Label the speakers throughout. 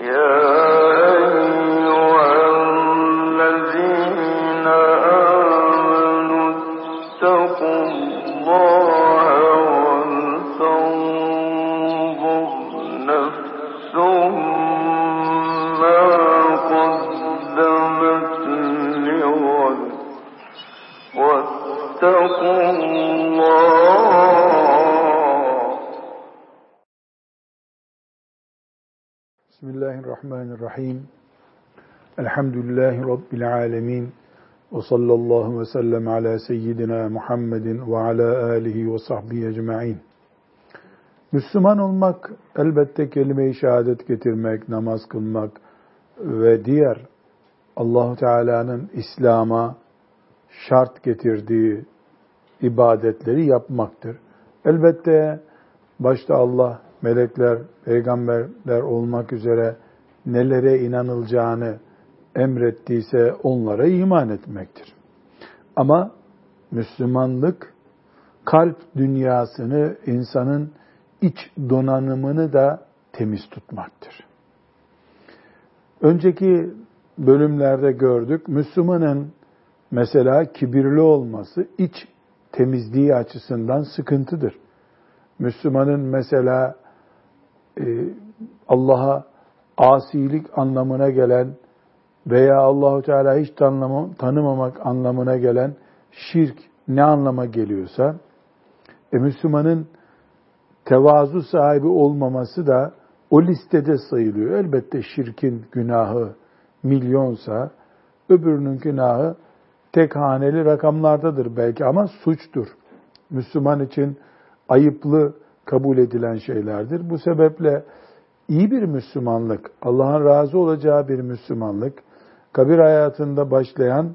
Speaker 1: Yeah. Elhamdülillahi Rabbil alemin. Ve sallallahu ve sellem ala seyyidina Muhammedin ve ala alihi ve sahbihi ecma'in. Müslüman olmak elbette kelime-i şehadet getirmek, namaz kılmak ve diğer Allahu Teala'nın İslam'a şart getirdiği ibadetleri yapmaktır. Elbette başta Allah, melekler, peygamberler olmak üzere nelere inanılacağını emrettiyse onlara iman etmektir. Ama Müslümanlık kalp dünyasını, insanın iç donanımını da temiz tutmaktır. Önceki bölümlerde gördük, Müslümanın mesela kibirli olması iç temizliği açısından sıkıntıdır. Müslümanın mesela e, Allah'a asilik anlamına gelen veya Allahu Teala hiç tanımamak anlamına gelen şirk ne anlama geliyorsa e, Müslümanın tevazu sahibi olmaması da o listede sayılıyor. Elbette şirkin günahı milyonsa öbürünün günahı tek haneli rakamlardadır belki ama suçtur. Müslüman için ayıplı kabul edilen şeylerdir. Bu sebeple iyi bir Müslümanlık, Allah'ın razı olacağı bir Müslümanlık, kabir hayatında başlayan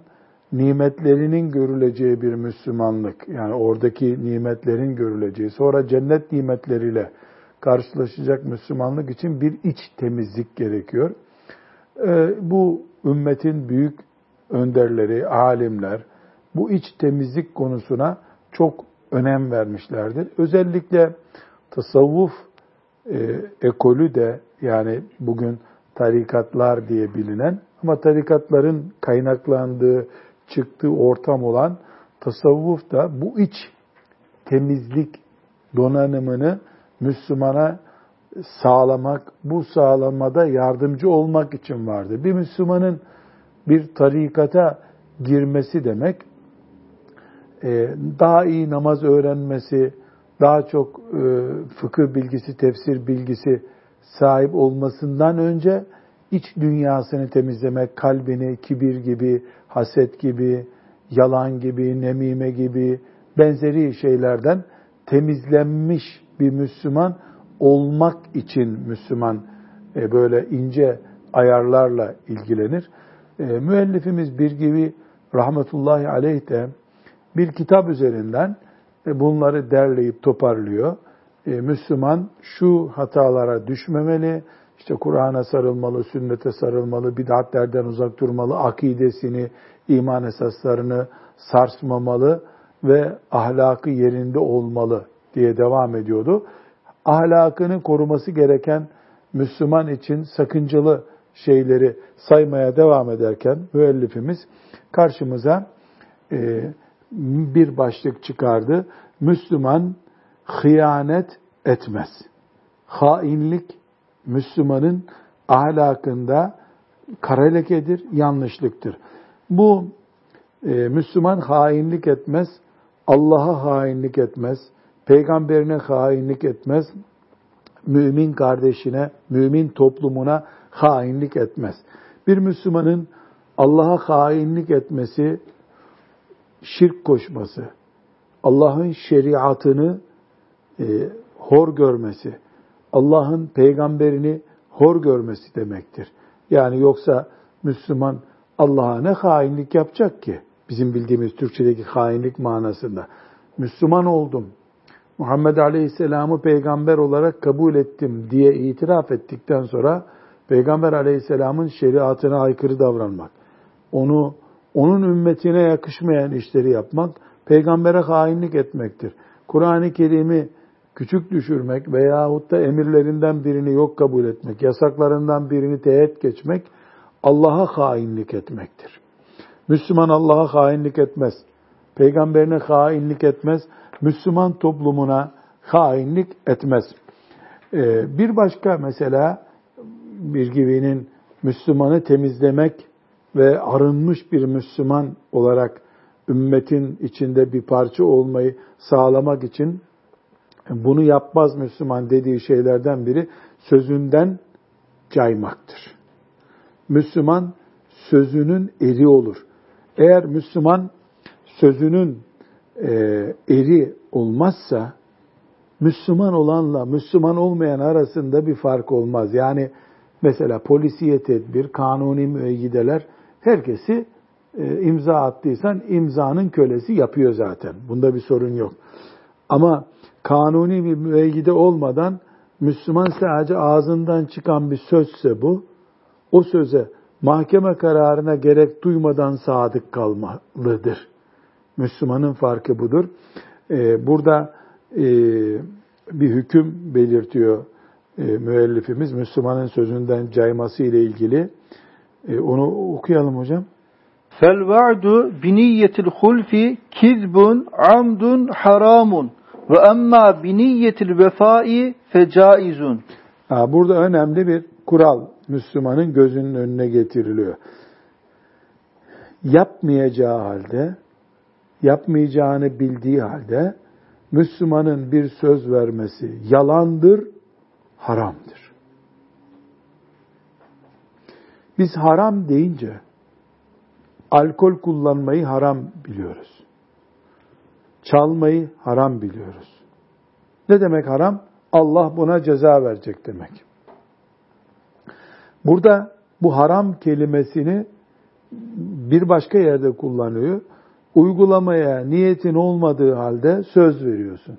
Speaker 1: nimetlerinin görüleceği bir Müslümanlık, yani oradaki nimetlerin görüleceği, sonra cennet nimetleriyle karşılaşacak Müslümanlık için bir iç temizlik gerekiyor. Ee, bu ümmetin büyük önderleri, alimler bu iç temizlik konusuna çok önem vermişlerdir. Özellikle tasavvuf e, ekolü de yani bugün tarikatlar diye bilinen ama tarikatların kaynaklandığı, çıktığı ortam olan tasavvuf da bu iç temizlik donanımını Müslümana sağlamak, bu sağlamada yardımcı olmak için vardır. Bir Müslümanın bir tarikata girmesi demek, e, daha iyi namaz öğrenmesi, daha çok e, fıkıh bilgisi, tefsir bilgisi sahip olmasından önce iç dünyasını temizlemek, kalbini kibir gibi, haset gibi, yalan gibi, nemime gibi benzeri şeylerden temizlenmiş bir Müslüman olmak için Müslüman e, böyle ince ayarlarla ilgilenir. E, müellifimiz bir gibi rahmetullahi aleyh de bir kitap üzerinden e, bunları derleyip toparlıyor. Müslüman şu hatalara düşmemeli, işte Kur'an'a sarılmalı, sünnete sarılmalı, bid'atlerden uzak durmalı, akidesini, iman esaslarını sarsmamalı ve ahlakı yerinde olmalı diye devam ediyordu. Ahlakını koruması gereken Müslüman için sakıncalı şeyleri saymaya devam ederken müellifimiz karşımıza e, bir başlık çıkardı. Müslüman hıyanet etmez. Hainlik Müslümanın ahlakında kara lekedir, yanlışlıktır. Bu e, Müslüman hainlik etmez, Allah'a hainlik etmez, peygamberine hainlik etmez, mümin kardeşine, mümin toplumuna hainlik etmez. Bir Müslümanın Allah'a hainlik etmesi şirk koşması, Allah'ın şeriatını e, hor görmesi, Allah'ın peygamberini hor görmesi demektir. Yani yoksa Müslüman Allah'a ne hainlik yapacak ki? Bizim bildiğimiz Türkçedeki hainlik manasında. Müslüman oldum, Muhammed Aleyhisselam'ı peygamber olarak kabul ettim diye itiraf ettikten sonra Peygamber Aleyhisselam'ın şeriatına aykırı davranmak, onu onun ümmetine yakışmayan işleri yapmak, peygambere hainlik etmektir. Kur'an-ı Kerim'i küçük düşürmek veyahut da emirlerinden birini yok kabul etmek, yasaklarından birini teğet geçmek Allah'a hainlik etmektir. Müslüman Allah'a hainlik etmez. Peygamberine hainlik etmez. Müslüman toplumuna hainlik etmez. Ee, bir başka mesela bir gibinin Müslümanı temizlemek ve arınmış bir Müslüman olarak ümmetin içinde bir parça olmayı sağlamak için bunu yapmaz Müslüman dediği şeylerden biri sözünden caymaktır. Müslüman sözünün eri olur. Eğer Müslüman sözünün e, eri olmazsa Müslüman olanla Müslüman olmayan arasında bir fark olmaz. Yani mesela polisiye tedbir, kanuni müeyyideler herkesi e, imza attıysan imzanın kölesi yapıyor zaten. Bunda bir sorun yok. Ama kanuni bir müeyyide olmadan Müslüman sadece ağzından çıkan bir sözse bu, o söze mahkeme kararına gerek duymadan sadık kalmalıdır. Müslümanın farkı budur. Ee, burada e, bir hüküm belirtiyor e, müellifimiz Müslümanın sözünden cayması ile ilgili. E, onu okuyalım hocam.
Speaker 2: Fel va'du biniyetil hulfi kizbun amdun haramun ve emma biniyetil vefai fecaizun.
Speaker 1: Burada önemli bir kural Müslümanın gözünün önüne getiriliyor. Yapmayacağı halde, yapmayacağını bildiği halde Müslümanın bir söz vermesi yalandır, haramdır. Biz haram deyince alkol kullanmayı haram biliyoruz. Çalmayı haram biliyoruz. Ne demek haram? Allah buna ceza verecek demek. Burada bu haram kelimesini bir başka yerde kullanıyor. Uygulamaya niyetin olmadığı halde söz veriyorsun.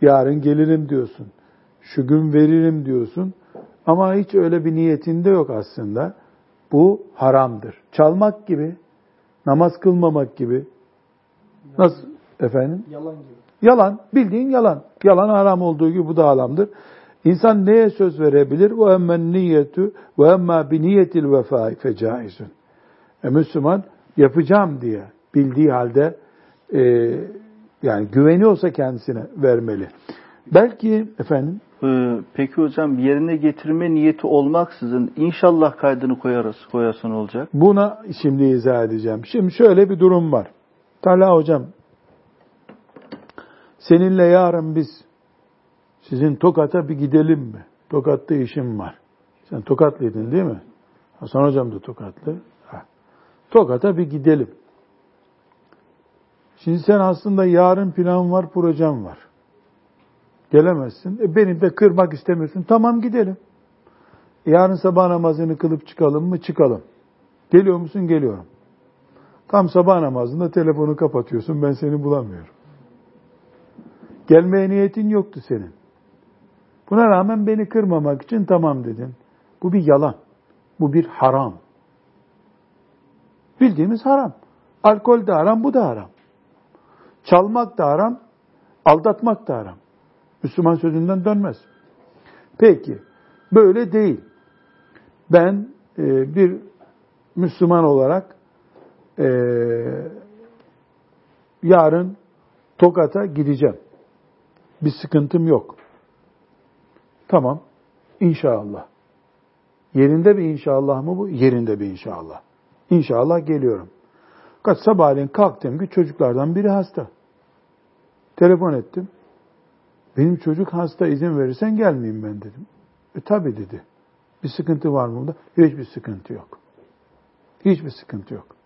Speaker 1: Yarın gelirim diyorsun. Şu gün veririm diyorsun. Ama hiç öyle bir niyetinde yok aslında. Bu haramdır. Çalmak gibi, namaz kılmamak gibi. Nasıl efendim?
Speaker 2: Yalan gibi.
Speaker 1: Yalan, bildiğin yalan. Yalan haram olduğu gibi bu da haramdır. İnsan neye söz verebilir? Ve emmen niyetu ve emma bi niyetil vefai fecaizun. E, Müslüman yapacağım diye bildiği halde e, yani güveniyorsa kendisine vermeli. Belki efendim
Speaker 2: ee, peki hocam yerine getirme niyeti olmaksızın inşallah kaydını koyarız, koyarsan olacak.
Speaker 1: Buna şimdi izah edeceğim. Şimdi şöyle bir durum var. Talha hocam seninle yarın biz sizin Tokat'a bir gidelim mi? Tokat'ta işim var. Sen Tokatlıydın değil mi? Hasan hocam da Tokatlı. Tokat'a bir gidelim. Şimdi sen aslında yarın plan var, projem var. Gelemezsin. E benim de kırmak istemiyorsun. Tamam gidelim. Yarın sabah namazını kılıp çıkalım mı? Çıkalım. Geliyor musun? Geliyorum. Tam sabah namazında telefonu kapatıyorsun. Ben seni bulamıyorum. Gelmeye niyetin yoktu senin. Buna rağmen beni kırmamak için tamam dedin. Bu bir yalan. Bu bir haram. Bildiğimiz haram. Alkol de haram, bu da haram. Çalmak da haram, aldatmak da haram. Müslüman sözünden dönmez. Peki, böyle değil. Ben e, bir Müslüman olarak e, yarın Tokat'a gideceğim. Bir sıkıntım yok. Tamam, inşallah. Yerinde bir inşallah mı bu? Yerinde bir inşallah. İnşallah geliyorum. Kaç sabahleyin kalktım ki çocuklardan biri hasta. Telefon ettim. Benim çocuk hasta izin verirsen gelmeyeyim ben dedim. E tabi dedi. Bir sıkıntı var mı bunda? Hiçbir sıkıntı yok. Hiçbir sıkıntı yok.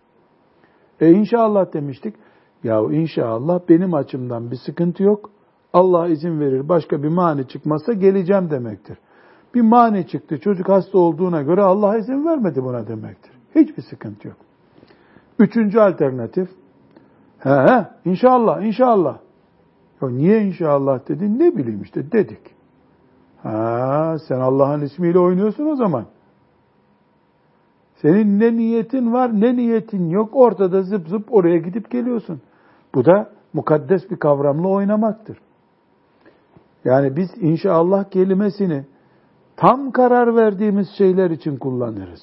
Speaker 1: E inşallah demiştik. Ya inşallah benim açımdan bir sıkıntı yok. Allah izin verir başka bir mani çıkmazsa geleceğim demektir. Bir mani çıktı çocuk hasta olduğuna göre Allah izin vermedi buna demektir. Hiçbir sıkıntı yok. Üçüncü alternatif. He he inşallah inşallah. Ya niye inşallah dedin? Ne bileyim işte dedik. Ha, sen Allah'ın ismiyle oynuyorsun o zaman. Senin ne niyetin var ne niyetin yok ortada zıp zıp oraya gidip geliyorsun. Bu da mukaddes bir kavramla oynamaktır. Yani biz inşallah kelimesini tam karar verdiğimiz şeyler için kullanırız.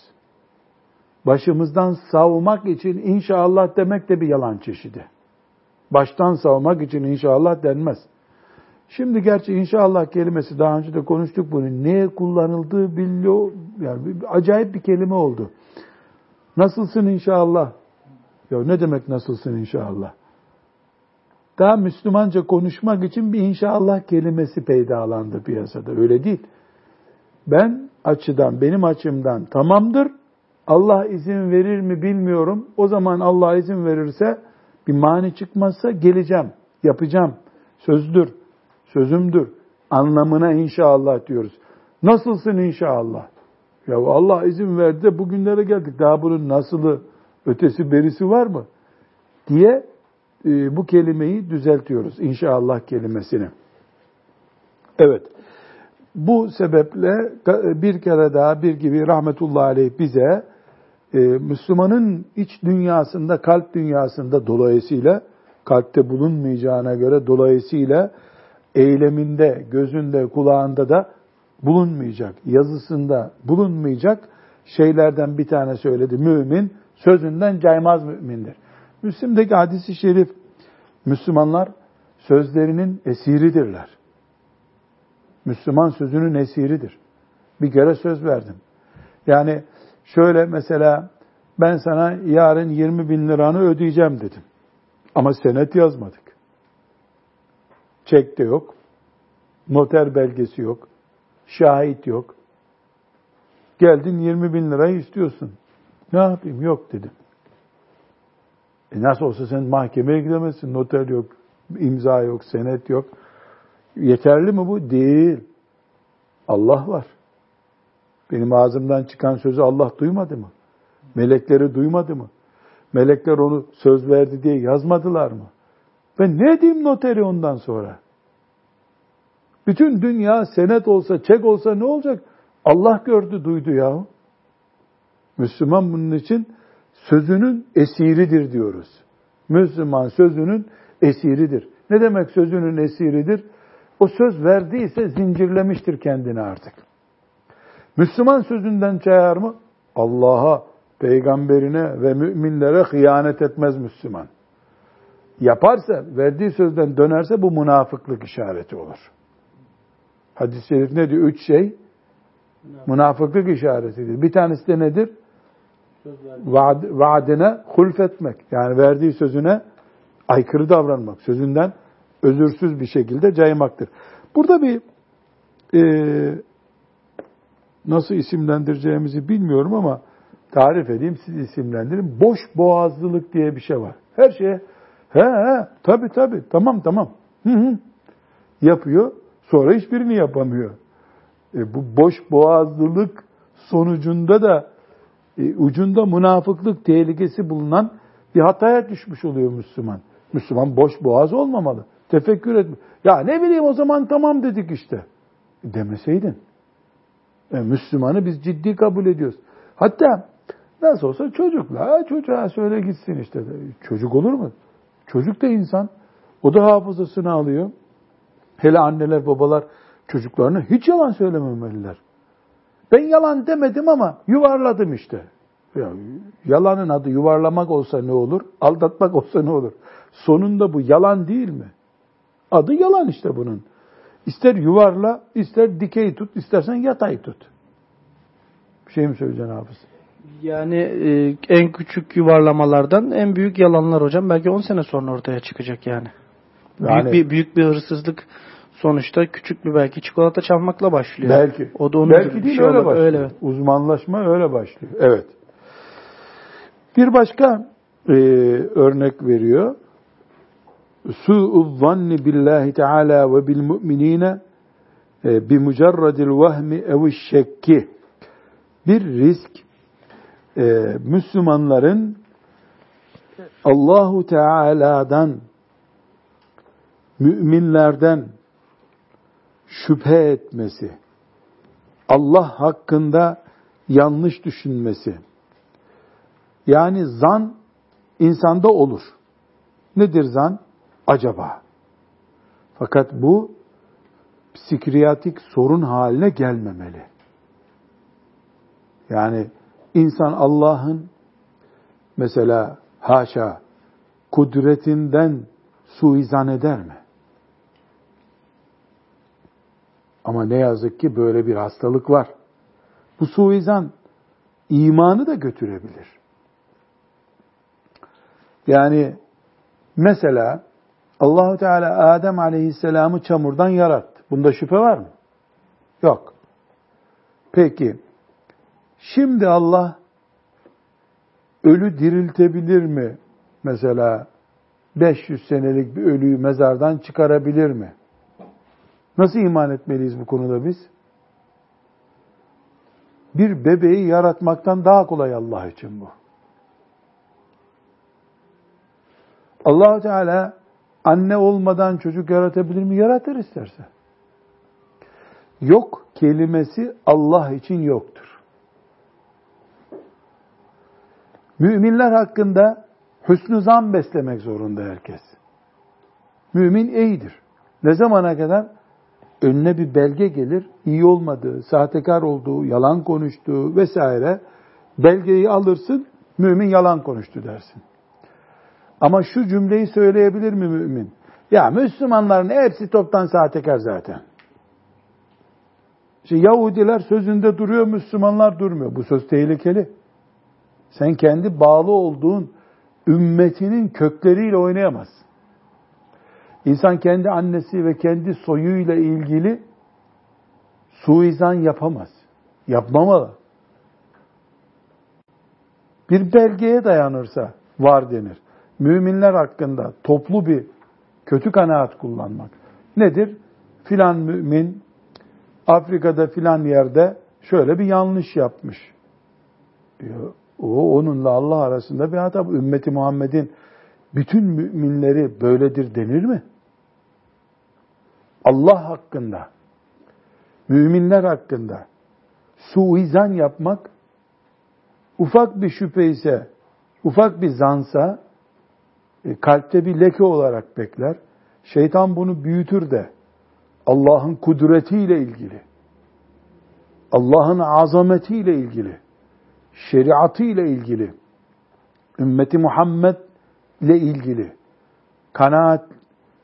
Speaker 1: Başımızdan savmak için inşallah demek de bir yalan çeşidi. Baştan savmak için inşallah denmez. Şimdi gerçi inşallah kelimesi daha önce de konuştuk bunu. Neye kullanıldığı biliyor. Yani acayip bir kelime oldu. Nasılsın inşallah? Ya ne demek nasılsın inşallah? Daha Müslümanca konuşmak için bir inşallah kelimesi peydalandı piyasada. Öyle değil. Ben açıdan, benim açımdan tamamdır. Allah izin verir mi bilmiyorum. O zaman Allah izin verirse bir mani çıkmazsa geleceğim, yapacağım. Sözdür, sözümdür. Anlamına inşallah diyoruz. Nasılsın inşallah? Ya Allah izin verdi de bugünlere geldik. Daha bunun nasılı, ötesi berisi var mı? Diye e, bu kelimeyi düzeltiyoruz. İnşallah kelimesini. Evet. Bu sebeple bir kere daha bir gibi rahmetullahi aleyh bize e, Müslümanın iç dünyasında, kalp dünyasında dolayısıyla kalpte bulunmayacağına göre dolayısıyla eyleminde, gözünde, kulağında da bulunmayacak, yazısında bulunmayacak şeylerden bir tane söyledi. Mümin sözünden caymaz mümindir. Müslim'deki hadisi şerif Müslümanlar sözlerinin esiridirler. Müslüman sözünün esiridir. Bir kere söz verdim. Yani şöyle mesela ben sana yarın 20 bin liranı ödeyeceğim dedim. Ama senet yazmadık. Çek de yok. Noter belgesi yok. Şahit yok. Geldin 20 bin lirayı istiyorsun. Ne yapayım? Yok dedim. E nasıl olsa sen mahkemeye gidemezsin. Noter yok, imza yok, senet yok. Yeterli mi bu? Değil. Allah var. Benim ağzımdan çıkan sözü Allah duymadı mı? Melekleri duymadı mı? Melekler onu söz verdi diye yazmadılar mı? Ben ne diyeyim noteri ondan sonra? Bütün dünya senet olsa, çek olsa ne olacak? Allah gördü, duydu ya. Müslüman bunun için sözünün esiridir diyoruz. Müslüman sözünün esiridir. Ne demek sözünün esiridir? O söz verdiyse zincirlemiştir kendini artık. Müslüman sözünden çayar mı? Allah'a, peygamberine ve müminlere hıyanet etmez Müslüman. Yaparsa, verdiği sözden dönerse bu münafıklık işareti olur. Hadis-i şerif ne diyor? Üç şey münafıklık işaretidir. Bir tanesi de nedir? Vaad, vaadine hulfetmek. Yani verdiği sözüne aykırı davranmak. Sözünden özürsüz bir şekilde caymaktır. Burada bir e, nasıl isimlendireceğimizi bilmiyorum ama tarif edeyim siz isimlendirin. Boş boğazlılık diye bir şey var. Her şeye he he tabi tabi tamam tamam hı hı yapıyor sonra hiçbirini yapamıyor. E, bu boş boğazlılık sonucunda da e, ucunda münafıklık tehlikesi bulunan bir hataya düşmüş oluyor Müslüman. Müslüman boş boğaz olmamalı. Tefekkür etme. Ya ne bileyim o zaman tamam dedik işte. E, demeseydin. E, Müslümanı biz ciddi kabul ediyoruz. Hatta nasıl olsa çocukla çocuğa söyle gitsin işte. Çocuk olur mu? Çocuk da insan. O da hafızasını alıyor. Hele anneler babalar çocuklarına hiç yalan söylememeliler. Ben yalan demedim ama yuvarladım işte. Ya, yalanın adı yuvarlamak olsa ne olur? Aldatmak olsa ne olur? Sonunda bu yalan değil mi? Adı yalan işte bunun. İster yuvarla, ister dikey tut, istersen yatay tut. Bir şey mi söyleyeceksin Hafız?
Speaker 3: Yani e, en küçük yuvarlamalardan en büyük yalanlar hocam belki 10 sene sonra ortaya çıkacak yani. yani büyük bir büyük bir hırsızlık sonuçta küçük bir belki çikolata çalmakla başlıyor.
Speaker 1: Belki. O da onun belki değil şey öyle başlıyor. Öyle. Uzmanlaşma öyle başlıyor. Evet. Bir başka e, örnek veriyor. Su'u zanni billahi teala ve bil mu'minine e, bi mucarradil vehmi ev şekki. Bir risk e, Müslümanların Allahu Teala'dan müminlerden şüphe etmesi, Allah hakkında yanlış düşünmesi. Yani zan insanda olur. Nedir zan? Acaba. Fakat bu psikiyatrik sorun haline gelmemeli. Yani insan Allah'ın mesela haşa kudretinden suizan eder mi? Ama ne yazık ki böyle bir hastalık var. Bu suizan imanı da götürebilir. Yani mesela Allahu Teala Adem Aleyhisselam'ı çamurdan yarattı. Bunda şüphe var mı? Yok. Peki şimdi Allah ölü diriltebilir mi? Mesela 500 senelik bir ölüyü mezardan çıkarabilir mi? Nasıl iman etmeliyiz bu konuda biz? Bir bebeği yaratmaktan daha kolay Allah için bu. allah Teala anne olmadan çocuk yaratabilir mi? Yaratır isterse. Yok kelimesi Allah için yoktur. Müminler hakkında hüsnü zan beslemek zorunda herkes. Mümin iyidir. Ne zamana kadar? Önüne bir belge gelir, iyi olmadığı, sahtekar olduğu, yalan konuştuğu vesaire belgeyi alırsın, mümin yalan konuştu dersin. Ama şu cümleyi söyleyebilir mi mümin? Ya Müslümanların hepsi toptan sahtekar zaten. İşte Yahudiler sözünde duruyor, Müslümanlar durmuyor. Bu söz tehlikeli. Sen kendi bağlı olduğun ümmetinin kökleriyle oynayamazsın. İnsan kendi annesi ve kendi soyuyla ilgili suizan yapamaz. Yapmamalı. Bir belgeye dayanırsa var denir. Müminler hakkında toplu bir kötü kanaat kullanmak. Nedir? Filan mümin Afrika'da filan yerde şöyle bir yanlış yapmış. O onunla Allah arasında bir hata. Ümmeti Muhammed'in bütün müminleri böyledir denir mi? Allah hakkında, müminler hakkında suizan yapmak, ufak bir şüphe ise, ufak bir zansa, e, kalpte bir leke olarak bekler. Şeytan bunu büyütür de, Allah'ın kudretiyle ilgili, Allah'ın azametiyle ilgili, şeriatı ile ilgili, ümmeti Muhammed ile ilgili kanaat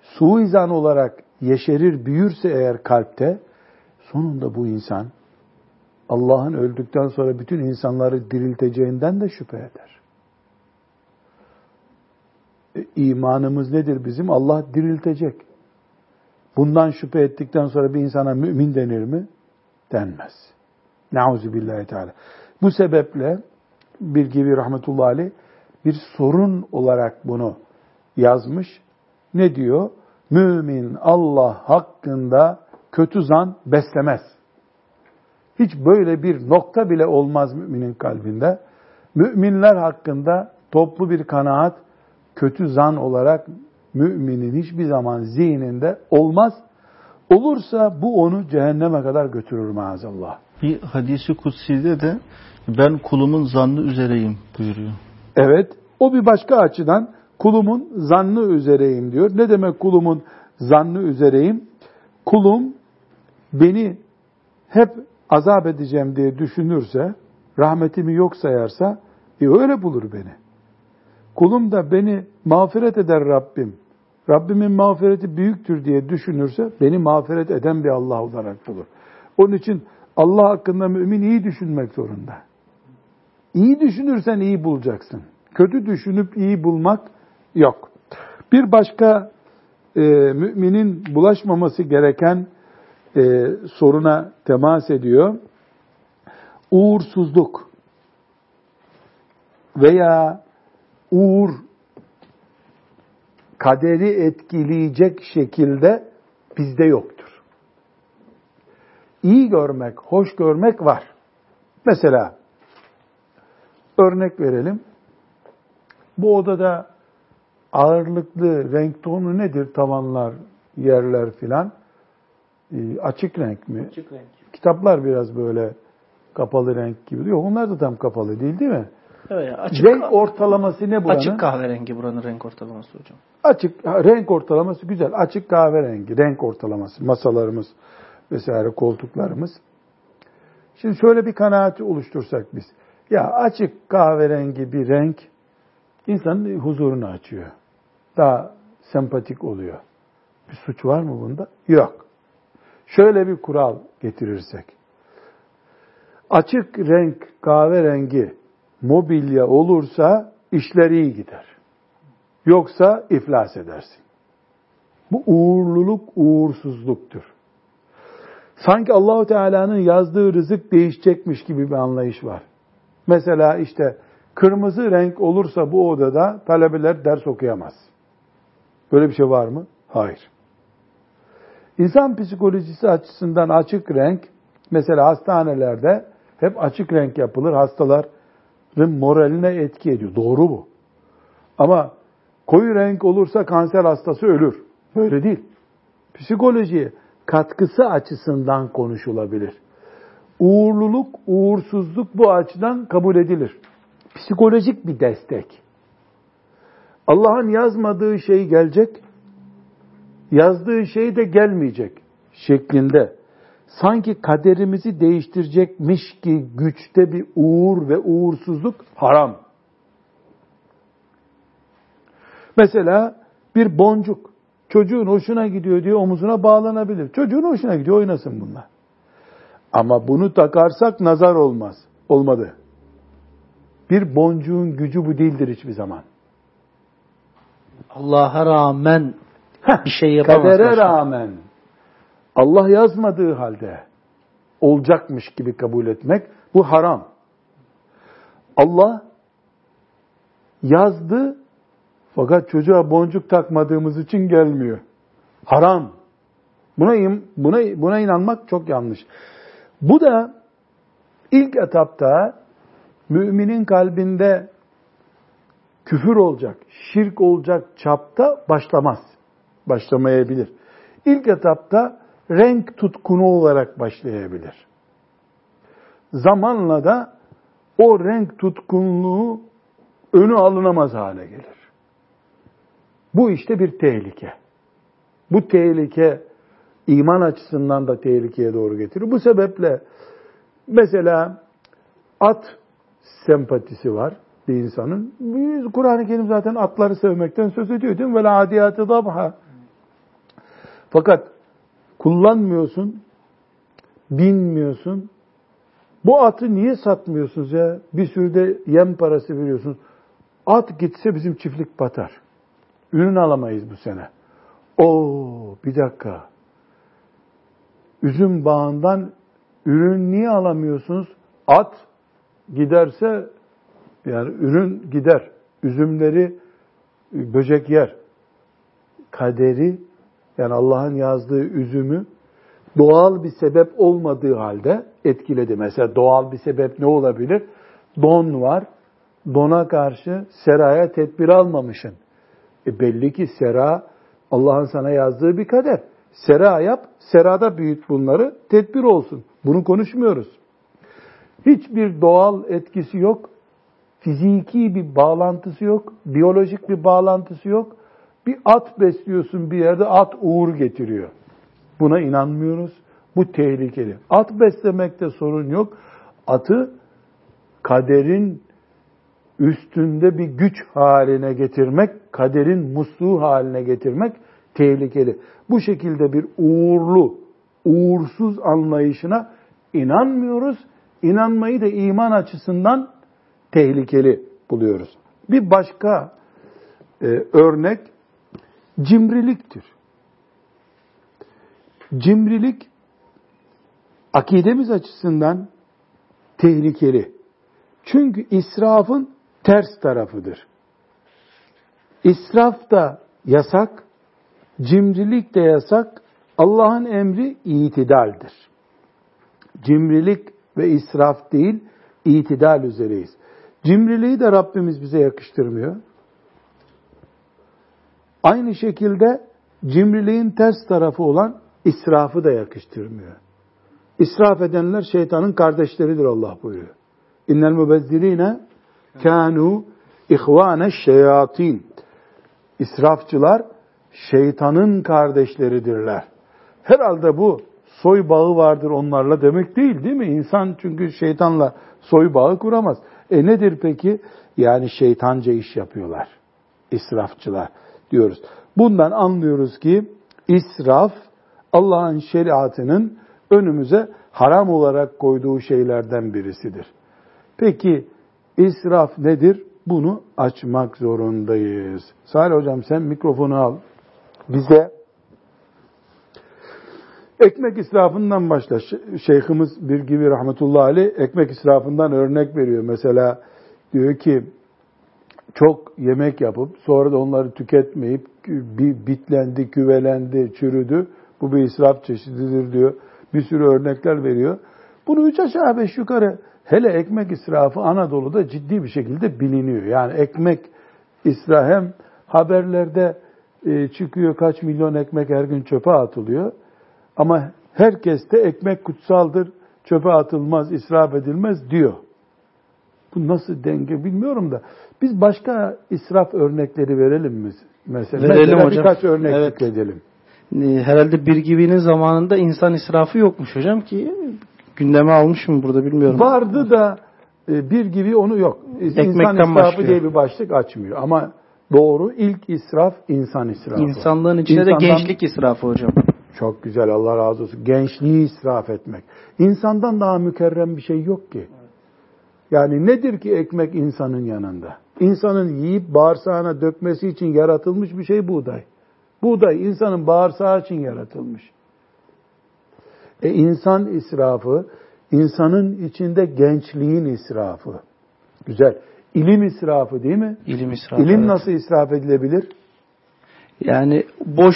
Speaker 1: suizan olarak yeşerir, büyürse eğer kalpte, sonunda bu insan Allah'ın öldükten sonra bütün insanları dirilteceğinden de şüphe eder. E, imanımız nedir bizim? Allah diriltecek. Bundan şüphe ettikten sonra bir insana mümin denir mi? Denmez. Nauzu billahi teala. Bu sebeple bir gibi rahmetullahi bir sorun olarak bunu yazmış. Ne diyor? Mümin Allah hakkında kötü zan beslemez. Hiç böyle bir nokta bile olmaz müminin kalbinde. Müminler hakkında toplu bir kanaat, kötü zan olarak müminin hiçbir zaman zihninde olmaz. Olursa bu onu cehenneme kadar götürür maazallah.
Speaker 2: Bir hadisi kutsi'de de ben kulumun zannı üzereyim buyuruyor.
Speaker 1: Evet. O bir başka açıdan kulumun zannı üzereyim diyor. Ne demek kulumun zannı üzereyim? Kulum beni hep azap edeceğim diye düşünürse, rahmetimi yok sayarsa, e öyle bulur beni. Kulum da beni mağfiret eder Rabbim, Rabbimin mağfireti büyüktür diye düşünürse, beni mağfiret eden bir Allah olarak bulur. Onun için Allah hakkında mümin iyi düşünmek zorunda. İyi düşünürsen iyi bulacaksın. Kötü düşünüp iyi bulmak yok. Bir başka e, müminin bulaşmaması gereken e, soruna temas ediyor. Uğursuzluk veya uğur kaderi etkileyecek şekilde bizde yoktur. İyi görmek, hoş görmek var. Mesela örnek verelim. Bu odada ağırlıklı renk tonu nedir? Tavanlar, yerler filan. E, açık renk mi?
Speaker 3: Açık renk.
Speaker 1: Kitaplar biraz böyle kapalı renk gibi. Yok onlar da tam kapalı değil değil mi?
Speaker 3: Evet, açık,
Speaker 1: renk ortalaması ne buranın?
Speaker 3: Açık kahverengi buranın renk ortalaması hocam.
Speaker 1: Açık renk ortalaması güzel. Açık kahverengi renk ortalaması. Masalarımız vesaire koltuklarımız. Şimdi şöyle bir kanaati oluştursak biz. Ya açık kahverengi bir renk insanın huzurunu açıyor. Daha sempatik oluyor. Bir suç var mı bunda? Yok. Şöyle bir kural getirirsek. Açık renk kahverengi mobilya olursa işler iyi gider. Yoksa iflas edersin. Bu uğurluluk uğursuzluktur. Sanki Allahu Teala'nın yazdığı rızık değişecekmiş gibi bir anlayış var. Mesela işte kırmızı renk olursa bu odada talebeler ders okuyamaz. Böyle bir şey var mı? Hayır. İnsan psikolojisi açısından açık renk, mesela hastanelerde hep açık renk yapılır. Hastaların moraline etki ediyor. Doğru bu. Ama koyu renk olursa kanser hastası ölür. Böyle değil. Psikolojiye katkısı açısından konuşulabilir. Uğurluluk, uğursuzluk bu açıdan kabul edilir. Psikolojik bir destek. Allah'ın yazmadığı şey gelecek, yazdığı şey de gelmeyecek şeklinde sanki kaderimizi değiştirecekmiş ki güçte bir uğur ve uğursuzluk haram. Mesela bir boncuk çocuğun hoşuna gidiyor diye omuzuna bağlanabilir. Çocuğun hoşuna gidiyor oynasın bunlar. Ama bunu takarsak nazar olmaz. Olmadı. Bir boncuğun gücü bu değildir hiçbir zaman.
Speaker 3: Allah'a rağmen bir şey yapamaz.
Speaker 1: Kadere rağmen Allah yazmadığı halde olacakmış gibi kabul etmek bu haram. Allah yazdı fakat çocuğa boncuk takmadığımız için gelmiyor. Haram. Buna buna buna inanmak çok yanlış. Bu da ilk etapta müminin kalbinde küfür olacak, şirk olacak çapta başlamaz. Başlamayabilir. İlk etapta renk tutkunu olarak başlayabilir. Zamanla da o renk tutkunluğu önü alınamaz hale gelir. Bu işte bir tehlike. Bu tehlike iman açısından da tehlikeye doğru getiriyor. Bu sebeple mesela at sempatisi var bir insanın. Kur'an-ı Kerim zaten atları sevmekten söz ediyor değil mi? Ve adiyatı dabha. Fakat kullanmıyorsun, binmiyorsun. Bu atı niye satmıyorsunuz ya? Bir sürü de yem parası veriyorsunuz. At gitse bizim çiftlik batar. Ürün alamayız bu sene. O bir dakika. Üzüm bağından ürün niye alamıyorsunuz? At giderse yani ürün gider. Üzümleri böcek yer. Kaderi yani Allah'ın yazdığı üzümü doğal bir sebep olmadığı halde etkiledi. Mesela doğal bir sebep ne olabilir? Don var. Dona karşı seraya tedbir almamışsın. E belli ki sera Allah'ın sana yazdığı bir kader. Sera yap, serada büyüt bunları, tedbir olsun. Bunu konuşmuyoruz. Hiçbir doğal etkisi yok. Fiziki bir bağlantısı yok. Biyolojik bir bağlantısı yok. Bir at besliyorsun bir yerde, at uğur getiriyor. Buna inanmıyoruz. Bu tehlikeli. At beslemekte sorun yok. Atı kaderin üstünde bir güç haline getirmek, kaderin musluğu haline getirmek tehlikeli. Bu şekilde bir uğurlu, uğursuz anlayışına inanmıyoruz. İnanmayı da iman açısından tehlikeli buluyoruz. Bir başka e, örnek cimriliktir. Cimrilik akidemiz açısından tehlikeli. Çünkü israfın ters tarafıdır. İsraf da yasak, cimrilik de yasak. Allah'ın emri itidaldir. Cimrilik ve israf değil, itidal üzereyiz. Cimriliği de Rabbimiz bize yakıştırmıyor. Aynı şekilde cimriliğin ters tarafı olan israfı da yakıştırmıyor. İsraf edenler şeytanın kardeşleridir Allah buyuruyor. İnnel mübezzirine kanu ihvane şeyatin. İsrafçılar şeytanın kardeşleridirler. Herhalde bu soy bağı vardır onlarla demek değil değil mi? İnsan çünkü şeytanla soy bağı kuramaz. E nedir peki? Yani şeytanca iş yapıyorlar. İsrafçılar diyoruz. Bundan anlıyoruz ki israf Allah'ın şeriatının önümüze haram olarak koyduğu şeylerden birisidir. Peki israf nedir? Bunu açmak zorundayız. Salih hocam sen mikrofonu al. Bize ekmek israfından başla. Şeyhimiz bir gibi rahmetullahi aleyh ekmek israfından örnek veriyor. Mesela diyor ki çok yemek yapıp sonra da onları tüketmeyip bir bitlendi, küvelendi, çürüdü. Bu bir israf çeşididir diyor. Bir sürü örnekler veriyor. Bunu üç aşağı beş yukarı hele ekmek israfı Anadolu'da ciddi bir şekilde biliniyor. Yani ekmek israfı hem haberlerde e, çıkıyor kaç milyon ekmek her gün çöpe atılıyor. Ama herkes de ekmek kutsaldır, çöpe atılmaz, israf edilmez diyor. Bu nasıl denge bilmiyorum da. Biz başka israf örnekleri verelim mi? Mesela,
Speaker 3: verelim
Speaker 1: mesela
Speaker 3: hocam.
Speaker 1: birkaç örnek
Speaker 3: evet.
Speaker 1: edelim.
Speaker 3: Ee, herhalde bir gibinin zamanında insan israfı yokmuş hocam ki gündeme almış mı burada bilmiyorum.
Speaker 1: Vardı da e, bir gibi onu yok.
Speaker 3: Ekmekten
Speaker 1: insan israfı
Speaker 3: başlıyor.
Speaker 1: diye bir başlık açmıyor. Ama doğru ilk israf insan israfı.
Speaker 3: İnsanlığın içinde
Speaker 1: İnsandan-
Speaker 3: de gençlik israfı hocam.
Speaker 1: Çok güzel Allah razı olsun. Gençliği israf etmek. İnsandan daha mükerrem bir şey yok ki. Yani nedir ki ekmek insanın yanında? İnsanın yiyip bağırsağına dökmesi için yaratılmış bir şey buğday. Buğday insanın bağırsağı için yaratılmış. E insan israfı, insanın içinde gençliğin israfı. Güzel. İlim israfı değil mi?
Speaker 3: İlim israfı.
Speaker 1: İlim
Speaker 3: evet.
Speaker 1: nasıl israf edilebilir?
Speaker 3: Yani boş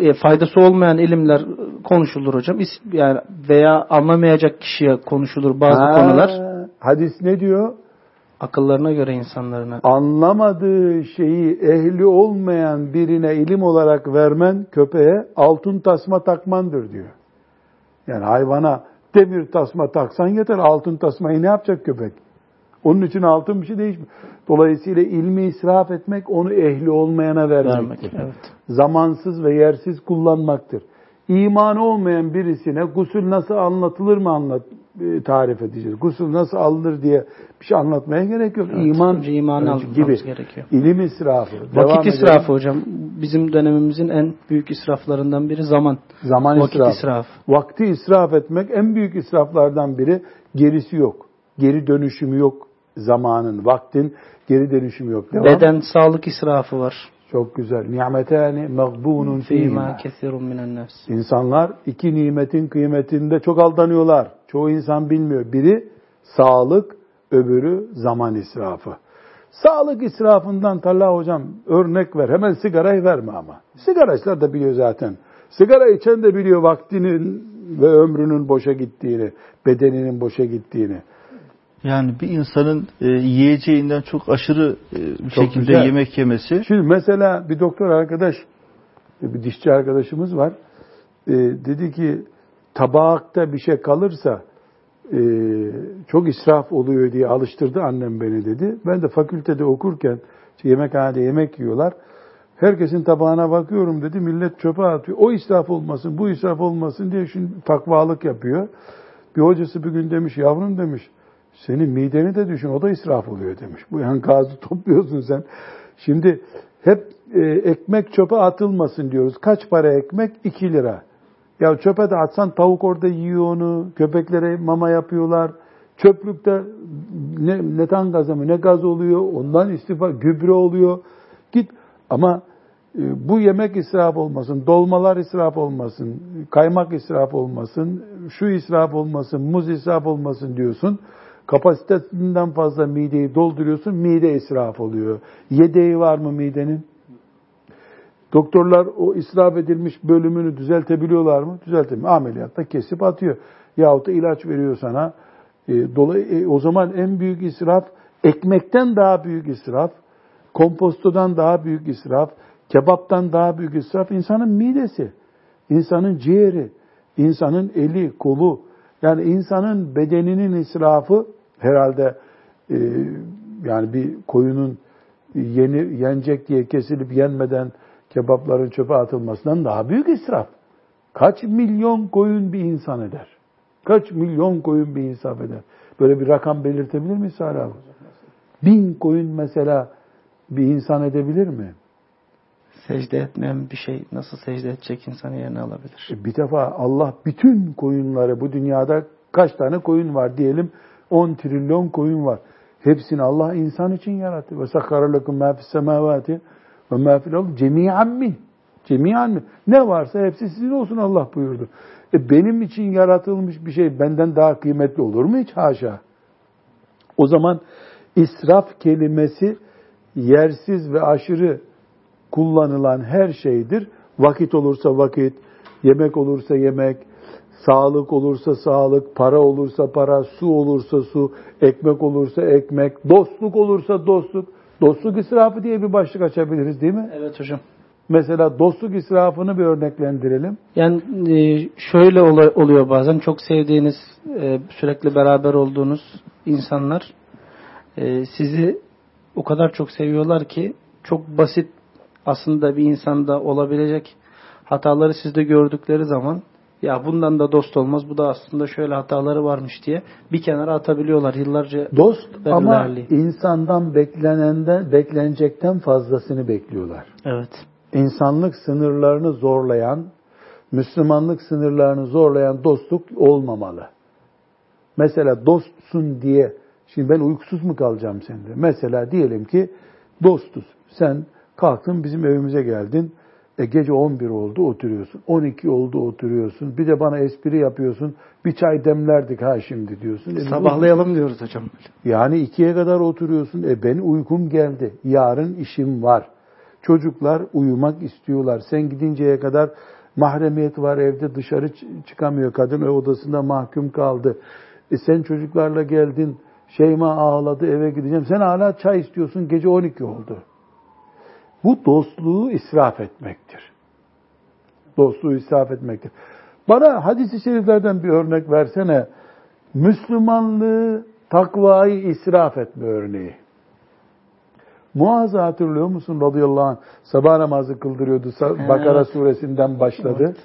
Speaker 3: e, faydası olmayan ilimler konuşulur hocam. İs- Yani veya anlamayacak kişiye konuşulur bazı
Speaker 1: Ha,
Speaker 3: konular.
Speaker 1: Hadis ne diyor?
Speaker 3: Akıllarına göre insanlarına.
Speaker 1: anlamadığı şeyi ehli olmayan birine ilim olarak vermen köpeğe altın tasma takmandır diyor. Yani hayvana demir tasma taksan yeter altın tasmayı ne yapacak köpek? Onun için altın bir şey değişmiyor. Dolayısıyla ilmi israf etmek onu ehli olmayana vermektir.
Speaker 3: Vermek. Evet.
Speaker 1: Zamansız ve yersiz kullanmaktır. İmanı olmayan birisine gusül nasıl anlatılır mı anlat e, tarif edeceğiz. Gusül nasıl alınır diye bir şey anlatmaya gerek yok.
Speaker 3: Evet,
Speaker 1: İman
Speaker 3: imanı
Speaker 1: önce
Speaker 3: almamız gerekiyor.
Speaker 1: İlim israfı. Devam
Speaker 3: Vakit
Speaker 1: edelim.
Speaker 3: israfı hocam. Bizim dönemimizin en büyük israflarından biri zaman.
Speaker 1: Zaman
Speaker 3: Vakit
Speaker 1: israfı.
Speaker 3: israfı.
Speaker 1: Vakti israf etmek en büyük israflardan biri. Gerisi yok. Geri dönüşümü yok zamanın, vaktin geri dönüşümü yok. Devam.
Speaker 3: Beden sağlık israfı var.
Speaker 1: Çok güzel. Nimetani mağbunun
Speaker 3: Fîmâ kesirun minen nefs.
Speaker 1: İnsanlar iki nimetin kıymetinde çok aldanıyorlar. Çoğu insan bilmiyor. Biri sağlık, öbürü zaman israfı. Sağlık israfından Talha hocam örnek ver. Hemen sigarayı verme ama. Sigara içler de biliyor zaten. Sigara içen de biliyor vaktinin ve ömrünün boşa gittiğini, bedeninin boşa gittiğini.
Speaker 2: Yani bir insanın e, yiyeceğinden çok aşırı e, bir
Speaker 1: Çok
Speaker 2: şekilde
Speaker 1: güzel.
Speaker 2: yemek yemesi
Speaker 1: Şimdi mesela bir doktor arkadaş, bir dişçi arkadaşımız var. Ee, dedi ki tabakta bir şey kalırsa e, çok israf oluyor diye alıştırdı annem beni dedi. Ben de fakültede okurken işte yemekhanede yemek yiyorlar. Herkesin tabağına bakıyorum dedi. Millet çöpe atıyor. O israf olmasın, bu israf olmasın diye şimdi takvalık yapıyor. Bir hocası bir gün demiş, yavrum demiş, senin mideni de düşün, o da israf oluyor demiş. Bu yankazı topluyorsun sen. Şimdi hep e, ekmek çöpe atılmasın diyoruz. Kaç para ekmek? 2 lira. Ya çöpe de atsan tavuk orada yiyor onu, köpeklere mama yapıyorlar. Çöplükte ne metan gazı mı ne gaz oluyor, ondan istifa, gübre oluyor. Git ama e, bu yemek israf olmasın, dolmalar israf olmasın, kaymak israf olmasın, şu israf olmasın, muz israf olmasın diyorsun. Kapasitesinden fazla mideyi dolduruyorsun, mide israf oluyor. Yedeği var mı midenin? Doktorlar o israf edilmiş bölümünü düzeltebiliyorlar mı? Düzeltemiyor. Ameliyatta kesip atıyor. Yahut da ilaç veriyor sana. E, dolayı, e, o zaman en büyük israf ekmekten daha büyük israf, kompostodan daha büyük israf, kebaptan daha büyük israf insanın midesi, insanın ciğeri, insanın eli, kolu. Yani insanın bedeninin israfı herhalde e, Yani bir koyunun yeni yenecek diye kesilip yenmeden kebapların çöpe atılmasından daha büyük israf. Kaç milyon koyun bir insan eder? Kaç milyon koyun bir insan eder? Böyle bir rakam belirtebilir miyiz abi? Bin koyun mesela bir insan edebilir mi?
Speaker 3: Secde etmeyen bir şey nasıl secde edecek insanı yerine alabilir?
Speaker 1: E, bir defa Allah bütün koyunları bu dünyada kaç tane koyun var diyelim 10 trilyon koyun var. Hepsini Allah insan için yarattı. Ve sakkara lekum ma fis semavati ve ma fil ardı cemi'an mi? Cemi'an mi? Ne varsa hepsi sizin olsun Allah buyurdu. E benim için yaratılmış bir şey benden daha kıymetli olur mu hiç? Haşa. O zaman israf kelimesi yersiz ve aşırı kullanılan her şeydir. Vakit olursa vakit, yemek olursa yemek, sağlık olursa sağlık, para olursa para, su olursa su, ekmek olursa ekmek, dostluk olursa dostluk. Dostluk israfı diye bir başlık açabiliriz değil mi?
Speaker 3: Evet hocam.
Speaker 1: Mesela dostluk israfını bir örneklendirelim.
Speaker 3: Yani e, şöyle oluyor bazen çok sevdiğiniz, e, sürekli beraber olduğunuz insanlar e, sizi o kadar çok seviyorlar ki çok basit aslında bir insanda olabilecek hataları sizde gördükleri zaman ya bundan da dost olmaz bu da aslında şöyle hataları varmış diye bir kenara atabiliyorlar yıllarca.
Speaker 1: Dost ama insandan beklenenden beklenecekten fazlasını bekliyorlar.
Speaker 3: Evet.
Speaker 1: İnsanlık sınırlarını zorlayan, Müslümanlık sınırlarını zorlayan dostluk olmamalı. Mesela dostsun diye, şimdi ben uykusuz mu kalacağım sende? Mesela diyelim ki dostuz. Sen kalktın bizim evimize geldin. E gece 11 oldu oturuyorsun. 12 oldu oturuyorsun. Bir de bana espri yapıyorsun. Bir çay demlerdik ha şimdi diyorsun. E,
Speaker 3: Sabahlayalım diyoruz hocam.
Speaker 1: Yani ikiye kadar oturuyorsun. E ben uykum geldi. Yarın işim var. Çocuklar uyumak istiyorlar. Sen gidinceye kadar mahremiyet var evde dışarı çıkamıyor. Kadın odasında mahkum kaldı. E sen çocuklarla geldin. Şeyma ağladı eve gideceğim. Sen hala çay istiyorsun. Gece 12 oldu. Bu dostluğu israf etmektir. Dostluğu israf etmektir. Bana hadis-i şeriflerden bir örnek versene. Müslümanlığı, takvayı israf etme örneği. Muaz'ı hatırlıyor musun radıyallahu anh? Sabah namazı kıldırıyordu. Evet. Bakara suresinden başladı. Evet.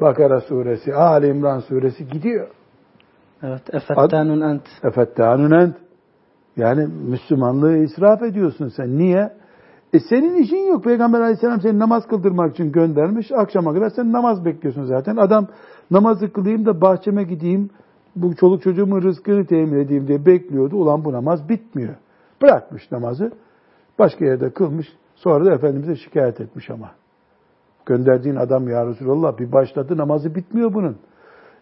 Speaker 1: Bakara suresi, Ali İmran suresi gidiyor.
Speaker 3: Evet. Efettanun ent.
Speaker 1: Efettanun ent. Yani Müslümanlığı israf ediyorsun sen. Niye? E senin işin yok. Peygamber aleyhisselam seni namaz kıldırmak için göndermiş. Akşama kadar sen namaz bekliyorsun zaten. Adam namazı kılayım da bahçeme gideyim, bu çoluk çocuğumun rızkını temin edeyim diye bekliyordu. Ulan bu namaz bitmiyor. Bırakmış namazı. Başka yerde kılmış. Sonra da Efendimiz'e şikayet etmiş ama. Gönderdiğin adam ya Resulallah bir başladı namazı bitmiyor bunun.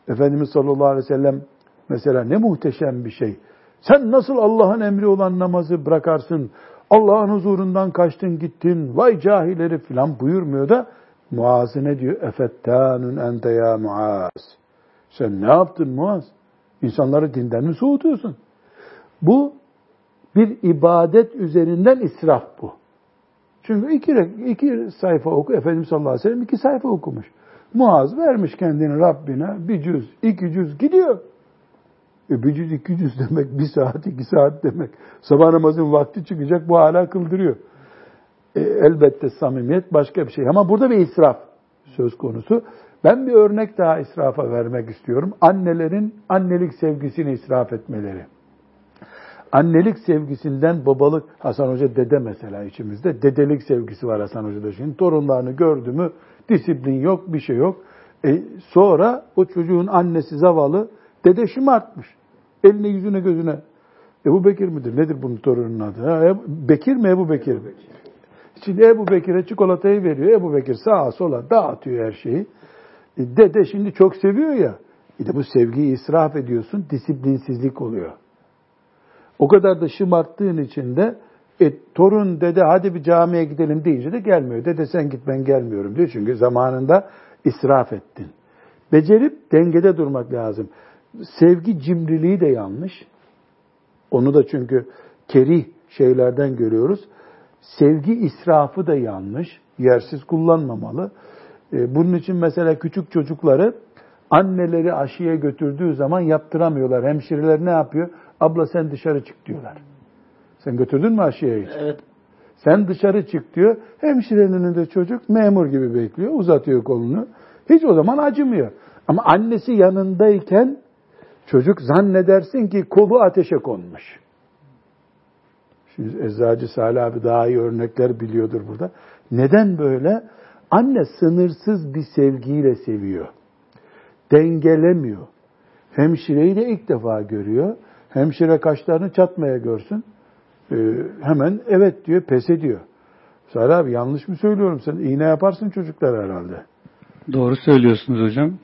Speaker 1: Efendimiz sallallahu aleyhi ve sellem mesela ne muhteşem bir şey. Sen nasıl Allah'ın emri olan namazı bırakarsın? Allah'ın huzurundan kaçtın gittin, vay cahilleri filan buyurmuyor da Muaz'ı ne diyor? Efettanun ente ya Muaz. Sen ne yaptın Muaz? İnsanları dinden mi soğutuyorsun? Bu bir ibadet üzerinden israf bu. Çünkü iki, iki sayfa oku, Efendimiz sallallahu aleyhi ve sellem iki sayfa okumuş. Muaz vermiş kendini Rabbine bir cüz, iki cüz gidiyor. E bir cüz iki cüz demek, bir saat iki saat demek. Sabah namazın vakti çıkacak bu hala kıldırıyor. E, elbette samimiyet başka bir şey. Ama burada bir israf söz konusu. Ben bir örnek daha israfa vermek istiyorum. Annelerin annelik sevgisini israf etmeleri. Annelik sevgisinden babalık, Hasan Hoca dede mesela içimizde, dedelik sevgisi var Hasan Hoca'da şimdi. Torunlarını gördü mü disiplin yok, bir şey yok. E, sonra o çocuğun annesi zavallı Dede şımartmış. Eline yüzüne gözüne. Ebu Bekir midir? Nedir bunun torunun adı? Ha, Bekir mi Ebu Bekir? Bekir. Şimdi Ebu Bekir'e çikolatayı veriyor. Ebu Bekir sağa sola dağıtıyor her şeyi. E, dede şimdi çok seviyor ya. Bir de bu sevgiyi israf ediyorsun. Disiplinsizlik oluyor. O kadar da şımarttığın için de e, torun dede hadi bir camiye gidelim deyince de gelmiyor. Dede sen git ben gelmiyorum diyor. Çünkü zamanında israf ettin. Becerip dengede durmak lazım sevgi cimriliği de yanlış. Onu da çünkü kerih şeylerden görüyoruz. Sevgi israfı da yanlış. Yersiz kullanmamalı. E, bunun için mesela küçük çocukları anneleri aşıya götürdüğü zaman yaptıramıyorlar. Hemşireler ne yapıyor? Abla sen dışarı çık diyorlar. Sen götürdün mü aşıya hiç?
Speaker 3: Evet.
Speaker 1: Sen dışarı çık diyor. Hemşirenin önünde çocuk memur gibi bekliyor. Uzatıyor kolunu. Hiç o zaman acımıyor. Ama annesi yanındayken çocuk zannedersin ki kolu ateşe konmuş. Şimdi Eczacı Salih abi daha iyi örnekler biliyordur burada. Neden böyle? Anne sınırsız bir sevgiyle seviyor. Dengelemiyor. Hemşireyi de ilk defa görüyor. Hemşire kaşlarını çatmaya görsün. Ee, hemen evet diyor, pes ediyor. Salih abi yanlış mı söylüyorum? Sen iğne yaparsın çocuklar herhalde.
Speaker 4: Doğru söylüyorsunuz hocam.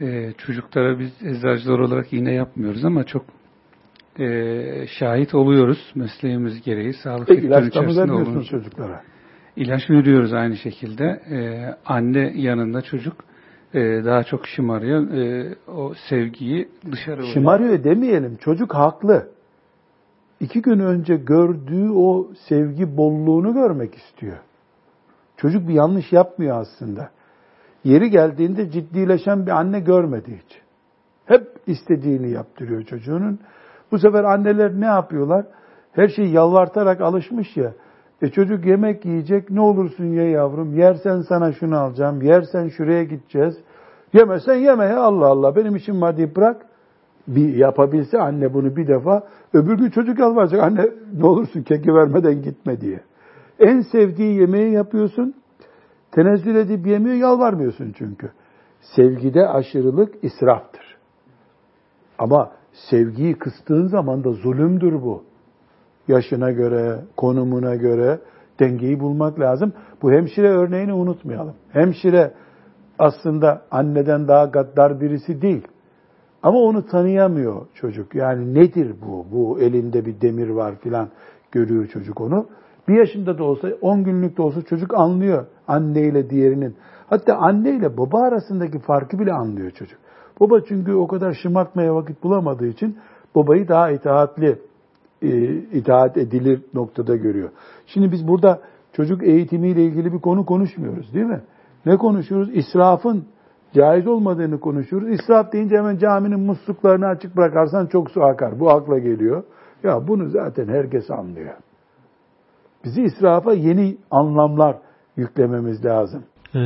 Speaker 4: Ee, çocuklara biz eczacılar olarak iğne yapmıyoruz ama çok e, şahit oluyoruz mesleğimiz gereği. Sağlık
Speaker 1: Peki
Speaker 4: sektörünün
Speaker 1: ilaçla mı
Speaker 4: içerisinde
Speaker 1: vermiyorsunuz
Speaker 4: olduğumuz-
Speaker 1: çocuklara?
Speaker 4: İlaç veriyoruz aynı şekilde. Ee, anne yanında çocuk e, daha çok şımarıyor. E, o sevgiyi dışarı vuruyor.
Speaker 1: Şımarıyor demeyelim. Çocuk haklı. İki gün önce gördüğü o sevgi bolluğunu görmek istiyor. Çocuk bir yanlış yapmıyor aslında. Yeri geldiğinde ciddileşen bir anne görmedi hiç. Hep istediğini yaptırıyor çocuğunun. Bu sefer anneler ne yapıyorlar? Her şeyi yalvartarak alışmış ya. E çocuk yemek yiyecek, ne olursun ye yavrum, yersen sana şunu alacağım, yersen şuraya gideceğiz. Yemesen yeme ya Allah Allah, benim var deyip bırak. Bir yapabilse anne bunu bir defa, öbür gün çocuk yalvaracak, anne ne olursun keki vermeden gitme diye. En sevdiği yemeği yapıyorsun, tenezzül edip yemiyor, yalvarmıyorsun çünkü. Sevgide aşırılık israftır. Ama sevgiyi kıstığın zaman da zulümdür bu. Yaşına göre, konumuna göre dengeyi bulmak lazım. Bu hemşire örneğini unutmayalım. Hemşire aslında anneden daha gaddar birisi değil. Ama onu tanıyamıyor çocuk. Yani nedir bu? Bu elinde bir demir var filan görüyor çocuk onu. Bir yaşında da olsa, on günlük de olsa çocuk anlıyor anneyle diğerinin. Hatta anneyle baba arasındaki farkı bile anlıyor çocuk. Baba çünkü o kadar şımartmaya vakit bulamadığı için babayı daha itaatli, e, itaat edilir noktada görüyor. Şimdi biz burada çocuk eğitimiyle ilgili bir konu konuşmuyoruz değil mi? Ne konuşuyoruz? İsrafın caiz olmadığını konuşuyoruz. İsraf deyince hemen caminin musluklarını açık bırakarsan çok su akar. Bu akla geliyor. Ya bunu zaten herkes anlıyor. Bizi israfa yeni anlamlar yüklememiz lazım.
Speaker 2: Ee,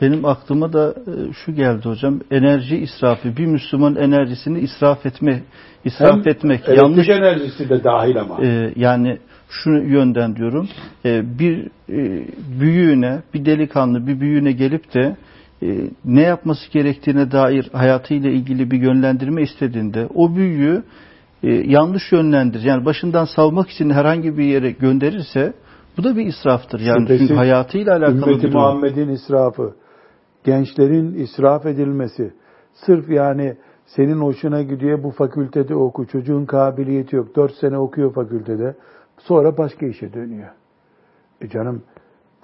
Speaker 2: Benim aklıma da e, şu geldi hocam. Enerji israfı. Bir Müslüman enerjisini israf etme, israf
Speaker 1: Hem
Speaker 2: etmek. Yanlış
Speaker 1: enerjisi de dahil ama.
Speaker 2: e, yani şu yönden diyorum. E, bir e, büyüğüne, bir delikanlı bir büyüğüne gelip de e, ne yapması gerektiğine dair hayatıyla ilgili bir yönlendirme istediğinde o büyüğü yanlış yönlendirir. Yani başından savmak için herhangi bir yere gönderirse bu da bir israftır. Yani
Speaker 1: Şüphesiz
Speaker 2: çünkü hayatıyla alakalı
Speaker 1: Ümmeti. Muhammed'in israfı, gençlerin israf edilmesi, sırf yani senin hoşuna gidiyor bu fakültede oku, çocuğun kabiliyeti yok, dört sene okuyor fakültede, sonra başka işe dönüyor. E canım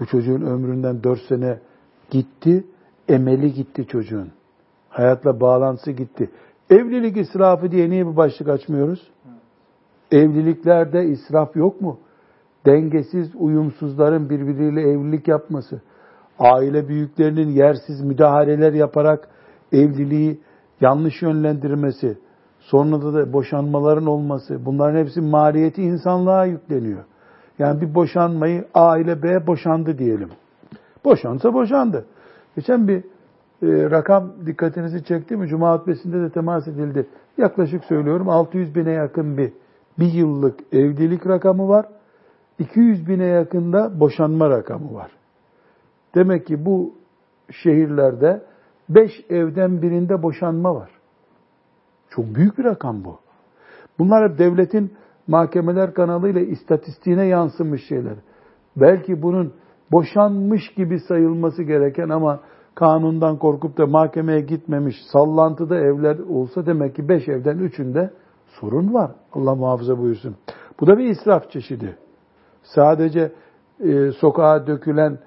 Speaker 1: bu çocuğun ömründen dört sene gitti, emeli gitti çocuğun. Hayatla bağlantısı gitti. Evlilik israfı diye niye bir başlık açmıyoruz? Evliliklerde israf yok mu? Dengesiz, uyumsuzların birbiriyle evlilik yapması, aile büyüklerinin yersiz müdahaleler yaparak evliliği yanlış yönlendirmesi, sonra da boşanmaların olması, bunların hepsi maliyeti insanlığa yükleniyor. Yani bir boşanmayı A ile B boşandı diyelim. Boşansa boşandı. Geçen bir rakam dikkatinizi çekti mi? Cuma hutbesinde de temas edildi. Yaklaşık söylüyorum 600 bine yakın bir bir yıllık evlilik rakamı var. 200 bine yakında boşanma rakamı var. Demek ki bu şehirlerde 5 evden birinde boşanma var. Çok büyük bir rakam bu. Bunlar hep devletin mahkemeler kanalıyla istatistiğine yansımış şeyler. Belki bunun boşanmış gibi sayılması gereken ama kanundan korkup da mahkemeye gitmemiş sallantıda evler olsa demek ki 5 evden 3'ünde sorun var. Allah muhafaza buyursun. Bu da bir israf çeşidi. Sadece e, sokağa dökülen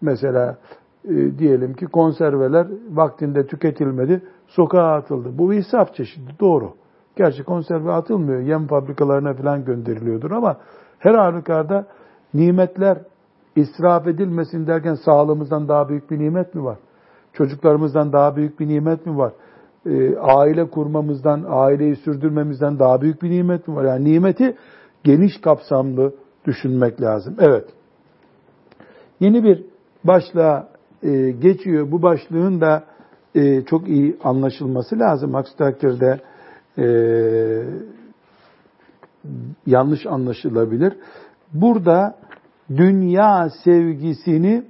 Speaker 1: mesela e, diyelim ki konserveler vaktinde tüketilmedi, sokağa atıldı. Bu israf çeşidi, doğru. Gerçi konserve atılmıyor, yem fabrikalarına falan gönderiliyordur ama her halükarda nimetler israf edilmesin derken sağlığımızdan daha büyük bir nimet mi var? Çocuklarımızdan daha büyük bir nimet mi var? E, aile kurmamızdan, aileyi sürdürmemizden daha büyük bir nimet mi var? Yani nimeti geniş kapsamlı düşünmek lazım. Evet. Yeni bir başlığa e, geçiyor. Bu başlığın da e, çok iyi anlaşılması lazım. Aksi takdirde e, yanlış anlaşılabilir. Burada dünya sevgisini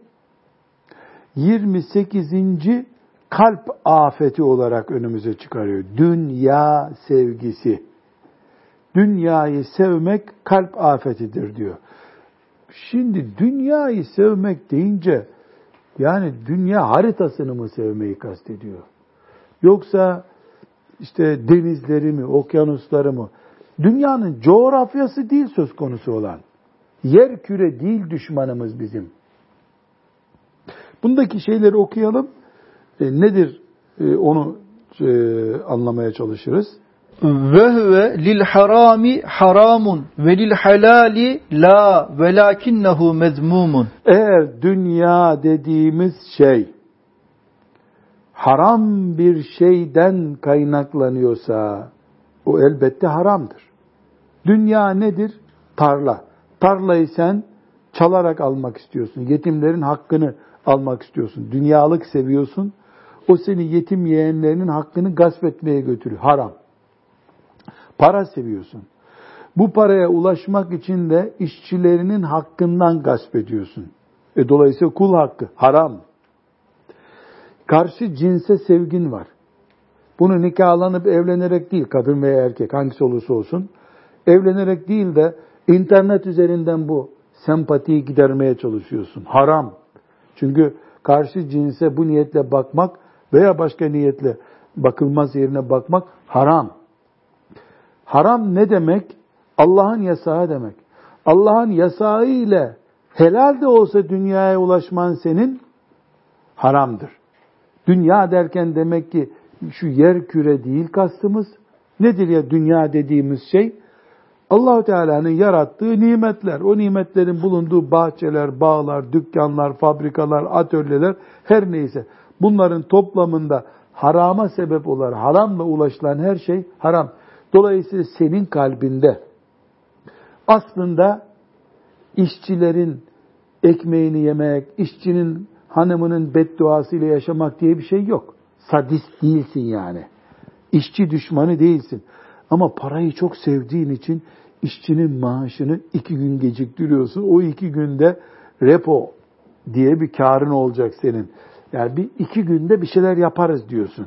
Speaker 1: 28. kalp afeti olarak önümüze çıkarıyor. Dünya sevgisi. Dünyayı sevmek kalp afetidir diyor. Şimdi dünyayı sevmek deyince yani dünya haritasını mı sevmeyi kastediyor? Yoksa işte denizleri mi, okyanusları mı? Dünyanın coğrafyası değil söz konusu olan. Yer küre değil düşmanımız bizim. Bundaki şeyleri okuyalım. E, nedir e, onu e, anlamaya çalışırız.
Speaker 2: Ve huve lil harami haramun ve lil halali la velakinnehu mezmumun.
Speaker 1: Eğer dünya dediğimiz şey haram bir şeyden kaynaklanıyorsa o elbette haramdır. Dünya nedir? Tarla. Tarlayı sen çalarak almak istiyorsun. Yetimlerin hakkını almak istiyorsun. Dünyalık seviyorsun. O seni yetim yeğenlerinin hakkını gasp etmeye götürüyor. Haram. Para seviyorsun. Bu paraya ulaşmak için de işçilerinin hakkından gasp ediyorsun. E dolayısıyla kul hakkı haram. Karşı cinse sevgin var. Bunu nikahlanıp evlenerek değil kadın veya erkek hangisi olursa olsun evlenerek değil de internet üzerinden bu sempatiyi gidermeye çalışıyorsun. Haram. Çünkü karşı cinse bu niyetle bakmak veya başka niyetle bakılmaz yerine bakmak haram. Haram ne demek? Allah'ın yasağı demek. Allah'ın yasağı ile helal de olsa dünyaya ulaşman senin haramdır. Dünya derken demek ki şu yer küre değil kastımız. Nedir ya dünya dediğimiz şey? Allahu Teala'nın yarattığı nimetler, o nimetlerin bulunduğu bahçeler, bağlar, dükkanlar, fabrikalar, atölyeler her neyse bunların toplamında harama sebep olan, haramla ulaşılan her şey haram. Dolayısıyla senin kalbinde aslında işçilerin ekmeğini yemek, işçinin hanımının bedduasıyla yaşamak diye bir şey yok. Sadist değilsin yani. İşçi düşmanı değilsin. Ama parayı çok sevdiğin için işçinin maaşını iki gün geciktiriyorsun. O iki günde repo diye bir karın olacak senin. Yani bir iki günde bir şeyler yaparız diyorsun.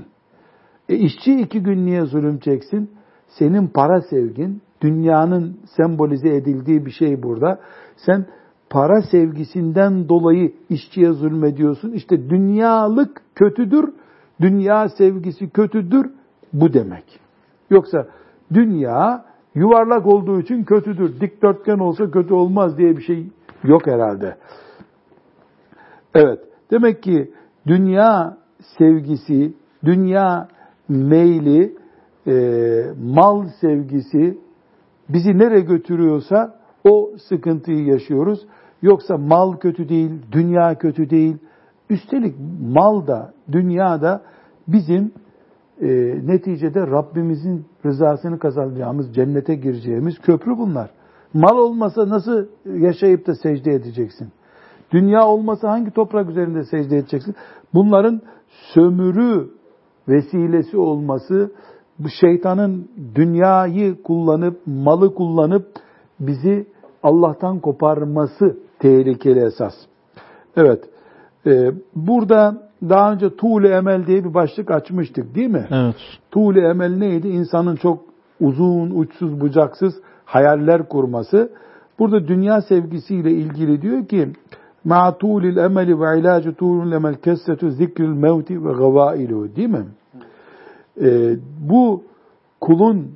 Speaker 1: E işçi iki gün niye zulüm çeksin? Senin para sevgin, dünyanın sembolize edildiği bir şey burada. Sen para sevgisinden dolayı işçiye zulmediyorsun. İşte dünyalık kötüdür, dünya sevgisi kötüdür bu demek. Yoksa dünya yuvarlak olduğu için kötüdür. Dikdörtgen olsa kötü olmaz diye bir şey yok herhalde. Evet. Demek ki dünya sevgisi, dünya meyli, e, mal sevgisi bizi nereye götürüyorsa o sıkıntıyı yaşıyoruz. Yoksa mal kötü değil, dünya kötü değil. Üstelik mal da, dünya da bizim e, neticede Rabbimizin rızasını kazanacağımız, cennete gireceğimiz köprü bunlar. Mal olmasa nasıl yaşayıp da secde edeceksin? Dünya olmasa hangi toprak üzerinde secde edeceksin? Bunların sömürü vesilesi olması, bu şeytanın dünyayı kullanıp, malı kullanıp bizi Allah'tan koparması tehlikeli esas. Evet, e, burada daha önce tuğle emel diye bir başlık açmıştık değil mi?
Speaker 2: Evet.
Speaker 1: Tuğle emel neydi? İnsanın çok uzun, uçsuz, bucaksız hayaller kurması. Burada dünya sevgisiyle ilgili diyor ki emeli ve ilacı tuğlul emel kessetu zikril mevti ve gavailu değil mi? Ee, bu kulun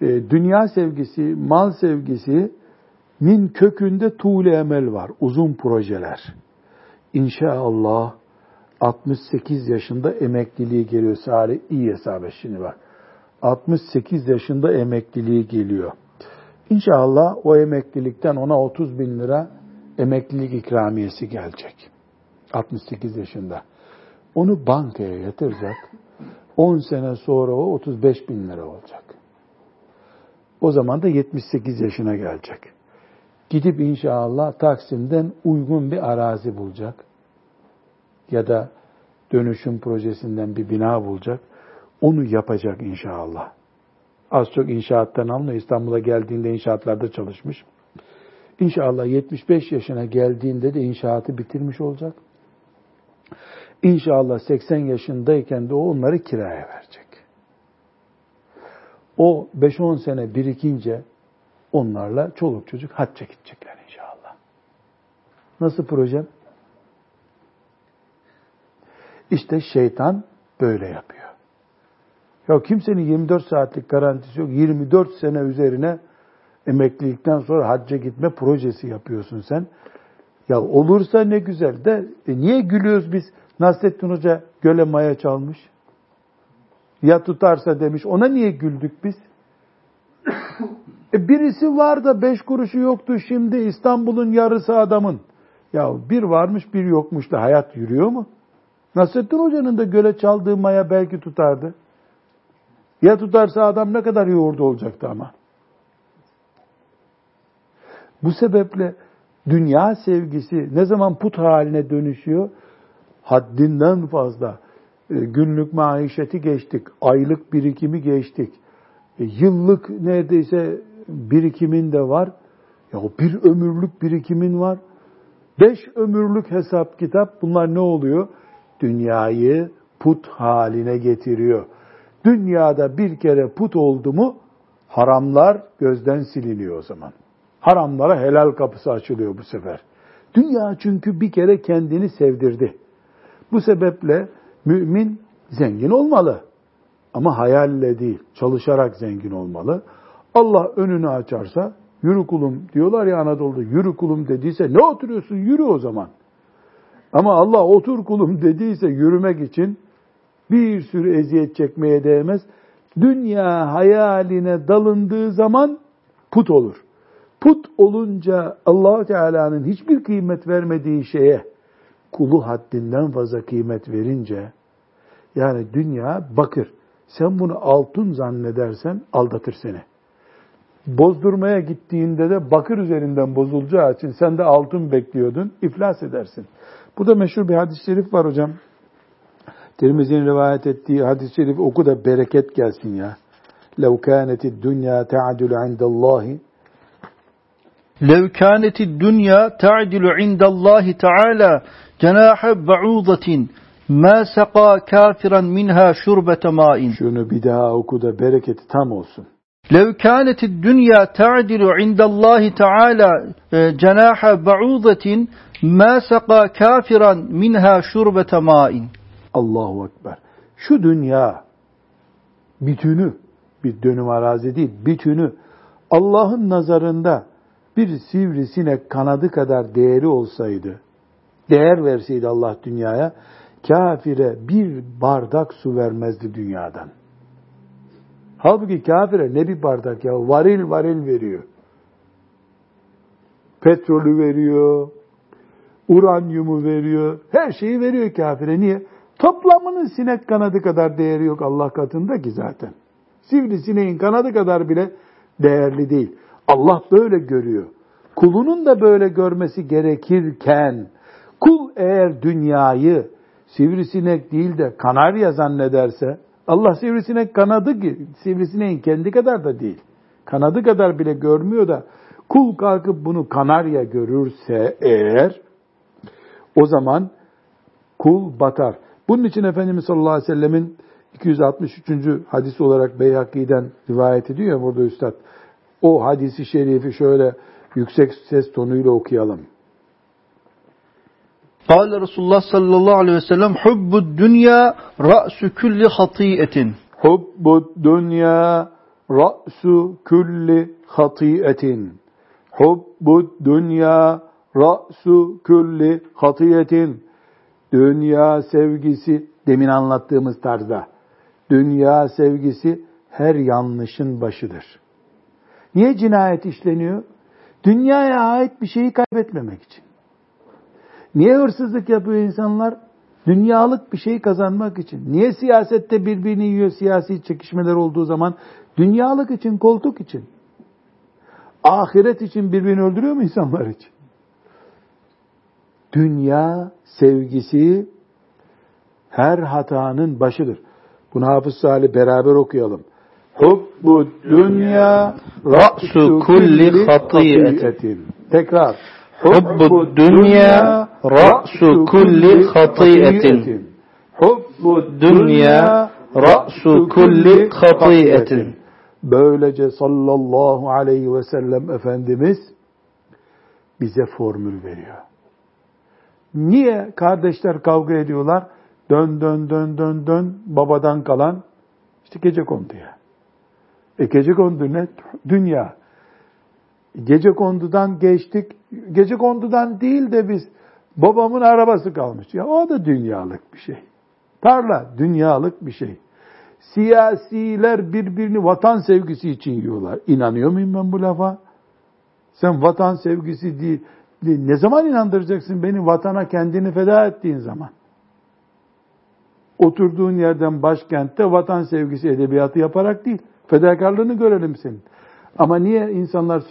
Speaker 1: e, dünya sevgisi, mal sevgisinin kökünde tuğle emel var. Uzun projeler. İnşallah 68 yaşında emekliliği geliyor. Sari iyi hesap et şimdi bak. 68 yaşında emekliliği geliyor. İnşallah o emeklilikten ona 30 bin lira emeklilik ikramiyesi gelecek. 68 yaşında. Onu bankaya yatıracak. 10 sene sonra o 35 bin lira olacak. O zaman da 78 yaşına gelecek. Gidip inşallah Taksim'den uygun bir arazi bulacak. Ya da dönüşüm projesinden bir bina bulacak. Onu yapacak inşallah. Az çok inşaattan anlıyor. İstanbul'a geldiğinde inşaatlarda çalışmış. İnşallah 75 yaşına geldiğinde de inşaatı bitirmiş olacak. İnşallah 80 yaşındayken de o onları kiraya verecek. O 5-10 sene birikince onlarla çoluk çocuk hacca gidecekler inşallah. Nasıl projem? İşte şeytan böyle yapıyor. Ya kimsenin 24 saatlik garantisi yok. 24 sene üzerine emeklilikten sonra hacca gitme projesi yapıyorsun sen. Ya olursa ne güzel de e niye gülüyoruz biz? Nasrettin Hoca göle maya çalmış. Ya tutarsa demiş. Ona niye güldük biz? e birisi var da beş kuruşu yoktu şimdi İstanbul'un yarısı adamın. Ya bir varmış bir yokmuş da hayat yürüyor mu? Nasrettin Hoca'nın da göle çaldığı maya belki tutardı. Ya tutarsa adam ne kadar yoğurdu olacaktı ama. Bu sebeple dünya sevgisi ne zaman put haline dönüşüyor? Haddinden fazla. E, günlük maişeti geçtik, aylık birikimi geçtik. E, yıllık neredeyse birikimin de var. Ya bir ömürlük birikimin var. Beş ömürlük hesap kitap bunlar ne oluyor? Dünyayı put haline getiriyor. Dünyada bir kere put oldu mu haramlar gözden siliniyor o zaman. Haramlara helal kapısı açılıyor bu sefer. Dünya çünkü bir kere kendini sevdirdi. Bu sebeple mümin zengin olmalı. Ama hayalle değil, çalışarak zengin olmalı. Allah önünü açarsa yürü kulum diyorlar ya Anadolu'da yürü kulum dediyse ne oturuyorsun yürü o zaman. Ama Allah otur kulum dediyse yürümek için bir sürü eziyet çekmeye değmez. Dünya hayaline dalındığı zaman put olur. Put olunca allah Teala'nın hiçbir kıymet vermediği şeye kulu haddinden fazla kıymet verince yani dünya bakır. Sen bunu altın zannedersen aldatır seni. Bozdurmaya gittiğinde de bakır üzerinden bozulacağı için sen de altın bekliyordun, iflas edersin. Bu da meşhur bir hadis-i şerif var hocam. Tirmizi'nin rivayet ettiği hadis-i şerif oku da bereket gelsin ya. لَوْ كَانَتِ الدُّنْيَا تَعْدُلُ عِنْدَ اللّٰهِ
Speaker 2: لَوْ كَانَتِ الدُّنْيا تَعْدِلُ عِنْدَ اللّٰهِ تَعَالَى جَنَاحَ بَعُوضَةٍ مَا سَقَى كَافِرًا مِنْهَا شُرْبَةَ مَاءٍ
Speaker 1: Şunu bir daha oku da bereketi tam olsun.
Speaker 2: لو كانت الدنيا تعدل عند الله تعالى جناح بعوضة ما سقى كافرا منها شربة ماء
Speaker 1: Allahu Ekber. Şu dünya bütünü, bir dönüm arazi değil, bütünü Allah'ın nazarında bir sivrisinek kanadı kadar değeri olsaydı, değer verseydi Allah dünyaya, kafire bir bardak su vermezdi dünyadan. Halbuki kafire ne bir bardak ya, varil varil veriyor. Petrolü veriyor, uranyumu veriyor, her şeyi veriyor kafire. Niye? Toplamının sinek kanadı kadar değeri yok Allah katında ki zaten. Sivrisineğin kanadı kadar bile değerli değil. Allah böyle görüyor. Kulunun da böyle görmesi gerekirken, kul eğer dünyayı sivrisinek değil de kanarya zannederse, Allah sivrisinek kanadı ki, sivrisineğin kendi kadar da değil. Kanadı kadar bile görmüyor da, kul kalkıp bunu kanarya görürse eğer, o zaman kul batar. Bunun için Efendimiz sallallahu aleyhi ve sellemin 263. hadis olarak Beyhaki'den rivayet ediyor ya burada üstad. O hadisi şerifi şöyle yüksek ses tonuyla okuyalım.
Speaker 2: Kale Resulullah sallallahu aleyhi ve sellem Hubbud dünya ra'su külli hatiyetin.
Speaker 1: Hubbud dünya ra'su külli hatiyetin. Hubbud dünya ra'su kulli hatiyetin. Dünya sevgisi demin anlattığımız tarzda. Dünya sevgisi her yanlışın başıdır. Niye cinayet işleniyor? Dünyaya ait bir şeyi kaybetmemek için. Niye hırsızlık yapıyor insanlar? Dünyalık bir şey kazanmak için. Niye siyasette birbirini yiyor siyasi çekişmeler olduğu zaman? Dünyalık için, koltuk için. Ahiret için birbirini öldürüyor mu insanlar için? Dünya sevgisi her hatanın başıdır. Bunu Hafız Salih beraber okuyalım. Hubbu dünya
Speaker 3: ra'su kulli hatiyetin.
Speaker 1: Tekrar.
Speaker 3: Hubbu dünya ra'su kulli hatiyetin. Hubbu dünya ra'su kulli hatiyetin.
Speaker 1: Böylece sallallahu aleyhi ve sellem Efendimiz bize formül veriyor. Niye kardeşler kavga ediyorlar? Dön dön dön dön dön babadan kalan işte gece konduya. E gece kondu ne? Dünya. Gece kondudan geçtik. Gece kondudan değil de biz babamın arabası kalmış. Ya o da dünyalık bir şey. Tarla dünyalık bir şey. Siyasiler birbirini vatan sevgisi için yiyorlar. İnanıyor muyum ben bu lafa? Sen vatan sevgisi değil. Ne zaman inandıracaksın beni vatana kendini feda ettiğin zaman? Oturduğun yerden başkentte vatan sevgisi edebiyatı yaparak değil. Fedakarlığını görelim senin. Ama niye insanlar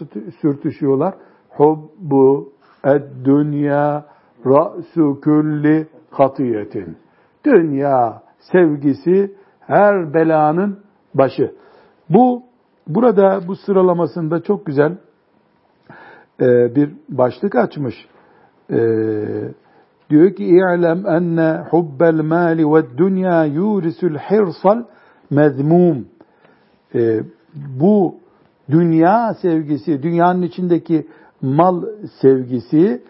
Speaker 1: sürtüşüyorlar? Hubbu ed-dünya ra'su külli hatiyetin. Dünya sevgisi her belanın başı. Bu burada bu sıralamasında çok güzel e, bir başlık açmış. E, diyor ki i'lem enne hubbel mali ve dünya yurisul hirsal mezmum. E, bu dünya sevgisi, dünyanın içindeki mal sevgisi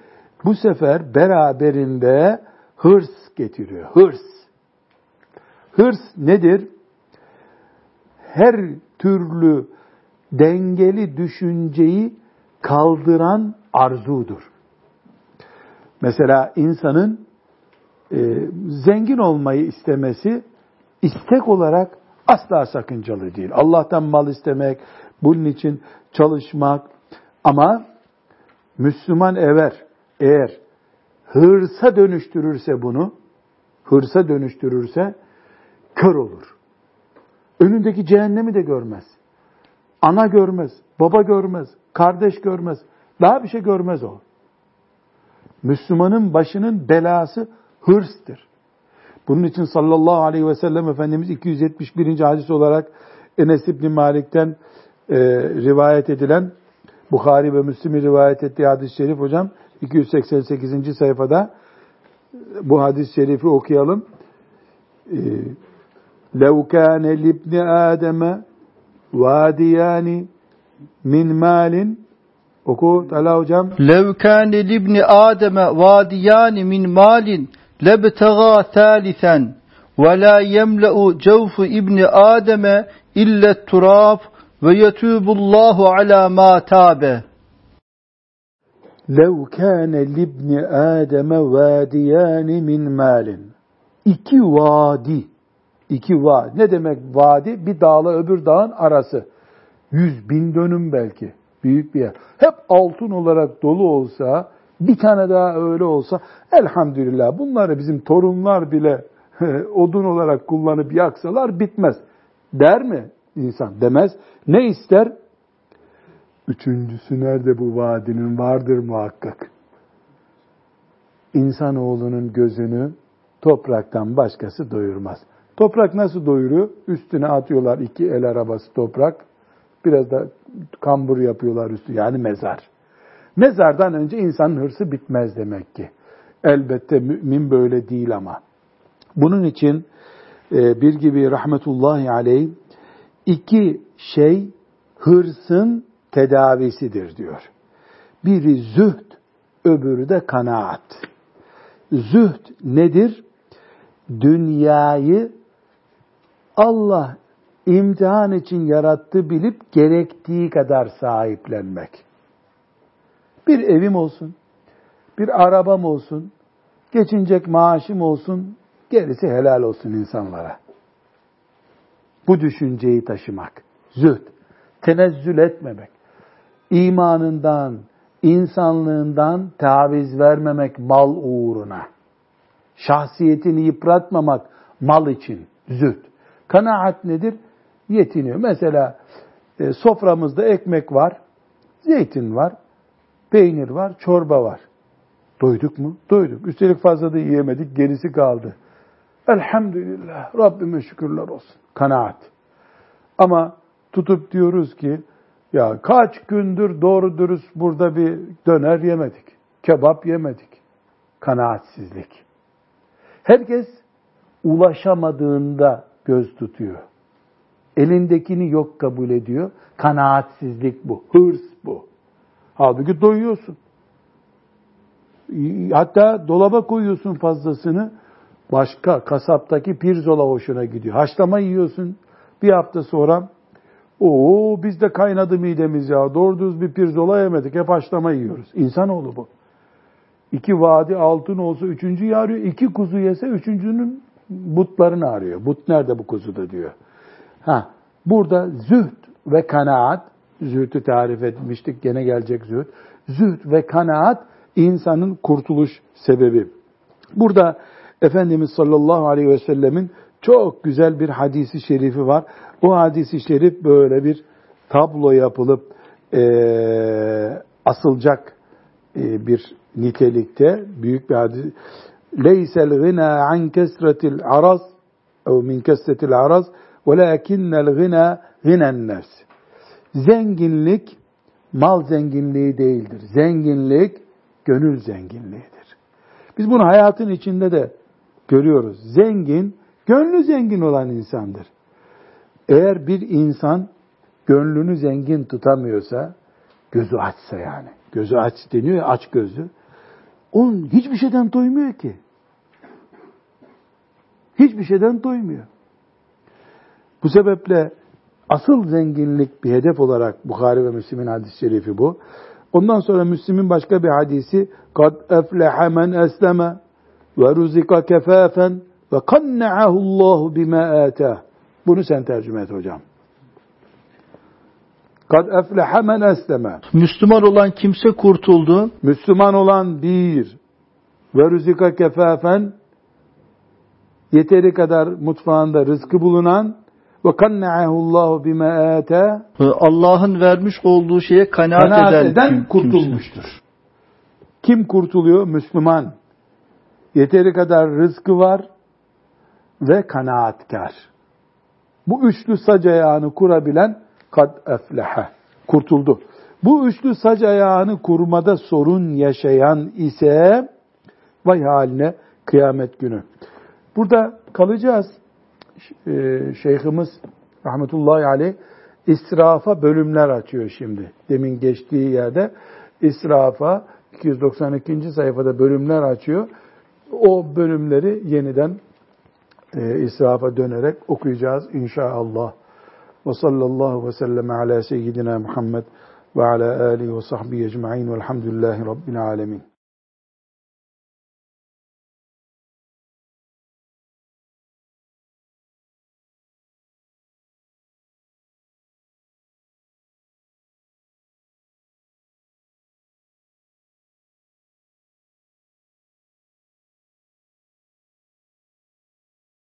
Speaker 1: bu sefer beraberinde hırs getiriyor. Hırs. Hırs nedir? Her türlü dengeli düşünceyi kaldıran arzudur. Mesela insanın e, zengin olmayı istemesi istek olarak asla sakıncalı değil. Allah'tan mal istemek, bunun için çalışmak ama Müslüman ever eğer hırsa dönüştürürse bunu, hırsa dönüştürürse kör olur. Önündeki cehennemi de görmez. Ana görmez, baba görmez, kardeş görmez. Daha bir şey görmez o. Müslümanın başının belası hırstır. Bunun için sallallahu aleyhi ve sellem Efendimiz 271. hadis olarak Enes İbni Malik'ten e, rivayet edilen Bukhari ve Müslim'i rivayet ettiği hadis-i şerif hocam 288. sayfada bu hadis-i şerifi okuyalım. لَوْ كَانَ لِبْنِ آدَمَ وَادِيَانِ min malin oku Talha hocam.
Speaker 2: Lev kâne libni Adem'e vadiyani min malin lebtegâ thâlithen ve la yemle'u cevfu ibni Adem'e illet turaf ve yetûbullahu alâ mâ
Speaker 1: tâbe. Lev kâne libni Adem'e vadiyani min malin. İki vadi. İki vadi. Ne demek vadi? Bir dağla öbür dağın arası. Yüz bin dönüm belki. Büyük bir yer. Hep altın olarak dolu olsa, bir tane daha öyle olsa, elhamdülillah bunları bizim torunlar bile odun olarak kullanıp yaksalar bitmez. Der mi insan? Demez. Ne ister? Üçüncüsü nerede bu vadinin? Vardır muhakkak. İnsanoğlunun gözünü topraktan başkası doyurmaz. Toprak nasıl doyuruyor? Üstüne atıyorlar iki el arabası toprak. Biraz da kambur yapıyorlar üstü yani mezar. Mezardan önce insanın hırsı bitmez demek ki. Elbette mümin böyle değil ama. Bunun için e, bir gibi rahmetullahi aleyh iki şey hırsın tedavisidir diyor. Biri zühd, öbürü de kanaat. Zühd nedir? Dünyayı Allah imtihan için yarattı bilip gerektiği kadar sahiplenmek. Bir evim olsun, bir arabam olsun, geçinecek maaşım olsun, gerisi helal olsun insanlara. Bu düşünceyi taşımak, zühd, tenezzül etmemek, imanından, insanlığından taviz vermemek mal uğruna, şahsiyetini yıpratmamak mal için, zühd. Kanaat nedir? Yetiniyor. Mesela e, soframızda ekmek var, Zeytin var, peynir var, çorba var. Doyduk mu? Doyduk. Üstelik fazla da yiyemedik, gerisi kaldı. Elhamdülillah, Rabbime şükürler olsun. Kanaat. Ama tutup diyoruz ki, ya kaç gündür doğru dürüst burada bir döner yemedik, kebap yemedik. Kanaatsizlik. Herkes ulaşamadığında göz tutuyor. Elindekini yok kabul ediyor. Kanaatsizlik bu, hırs bu. Halbuki doyuyorsun. Hatta dolaba koyuyorsun fazlasını. Başka kasaptaki pirzola hoşuna gidiyor. Haşlama yiyorsun. Bir hafta sonra o biz de kaynadı midemiz ya. Doğru düz bir pirzola yemedik. Hep haşlama yiyoruz. İnsanoğlu bu. İki vadi altın olsa üçüncü arıyor. İki kuzu yese üçüncünün butlarını arıyor. But nerede bu kuzuda diyor. Ha, burada zühd ve kanaat, zühdü tarif etmiştik, gene gelecek zühd. Zühd ve kanaat insanın kurtuluş sebebi. Burada Efendimiz sallallahu aleyhi ve sellemin çok güzel bir hadisi şerifi var. O hadisi şerif böyle bir tablo yapılıp e, asılacak e, bir nitelikte büyük bir hadis. Leysel gına an kesretil araz ev min kesretil araz velakinnel gına ginen nefs. Zenginlik mal zenginliği değildir. Zenginlik gönül zenginliğidir. Biz bunu hayatın içinde de görüyoruz. Zengin, gönlü zengin olan insandır. Eğer bir insan gönlünü zengin tutamıyorsa, gözü açsa yani, gözü aç deniyor ya aç gözü, onun hiçbir şeyden doymuyor ki. Hiçbir şeyden doymuyor. Bu sebeple asıl zenginlik bir hedef olarak Bukhari ve Müslim'in hadis-i şerifi bu. Ondan sonra Müslim'in başka bir hadisi kad efleha men esleme ve ruzika kefafen ve kanna'ahu Allah bima atah. Bunu sen tercüme et hocam. Kad efleha men esleme.
Speaker 2: Müslüman olan kimse kurtuldu.
Speaker 1: Müslüman olan bir ve ruzika kefafen yeteri kadar mutfağında rızkı bulunan ve kanna'ahullahu bima ata
Speaker 2: Allah'ın vermiş olduğu şeye kanaat,
Speaker 1: kanaat
Speaker 2: eden,
Speaker 1: eden kurtulmuştur. Kim kurtuluyor? Müslüman. Yeteri kadar rızkı var ve kanaatkar. Bu üçlü sac ayağını kurabilen kad eflehe. Kurtuldu. Bu üçlü sac ayağını kurmada sorun yaşayan ise vay haline kıyamet günü. Burada kalacağız. Ee, Şeyhimiz rahmetullahi aleyh israfa bölümler açıyor şimdi. Demin geçtiği yerde israfa 292. sayfada bölümler açıyor. O bölümleri yeniden e, israfa dönerek okuyacağız inşallah. Ve sallallahu ve sellem ala seyyidina Muhammed ve ala alihi ve sahbihi ecma'in velhamdülillahi rabbil alemin.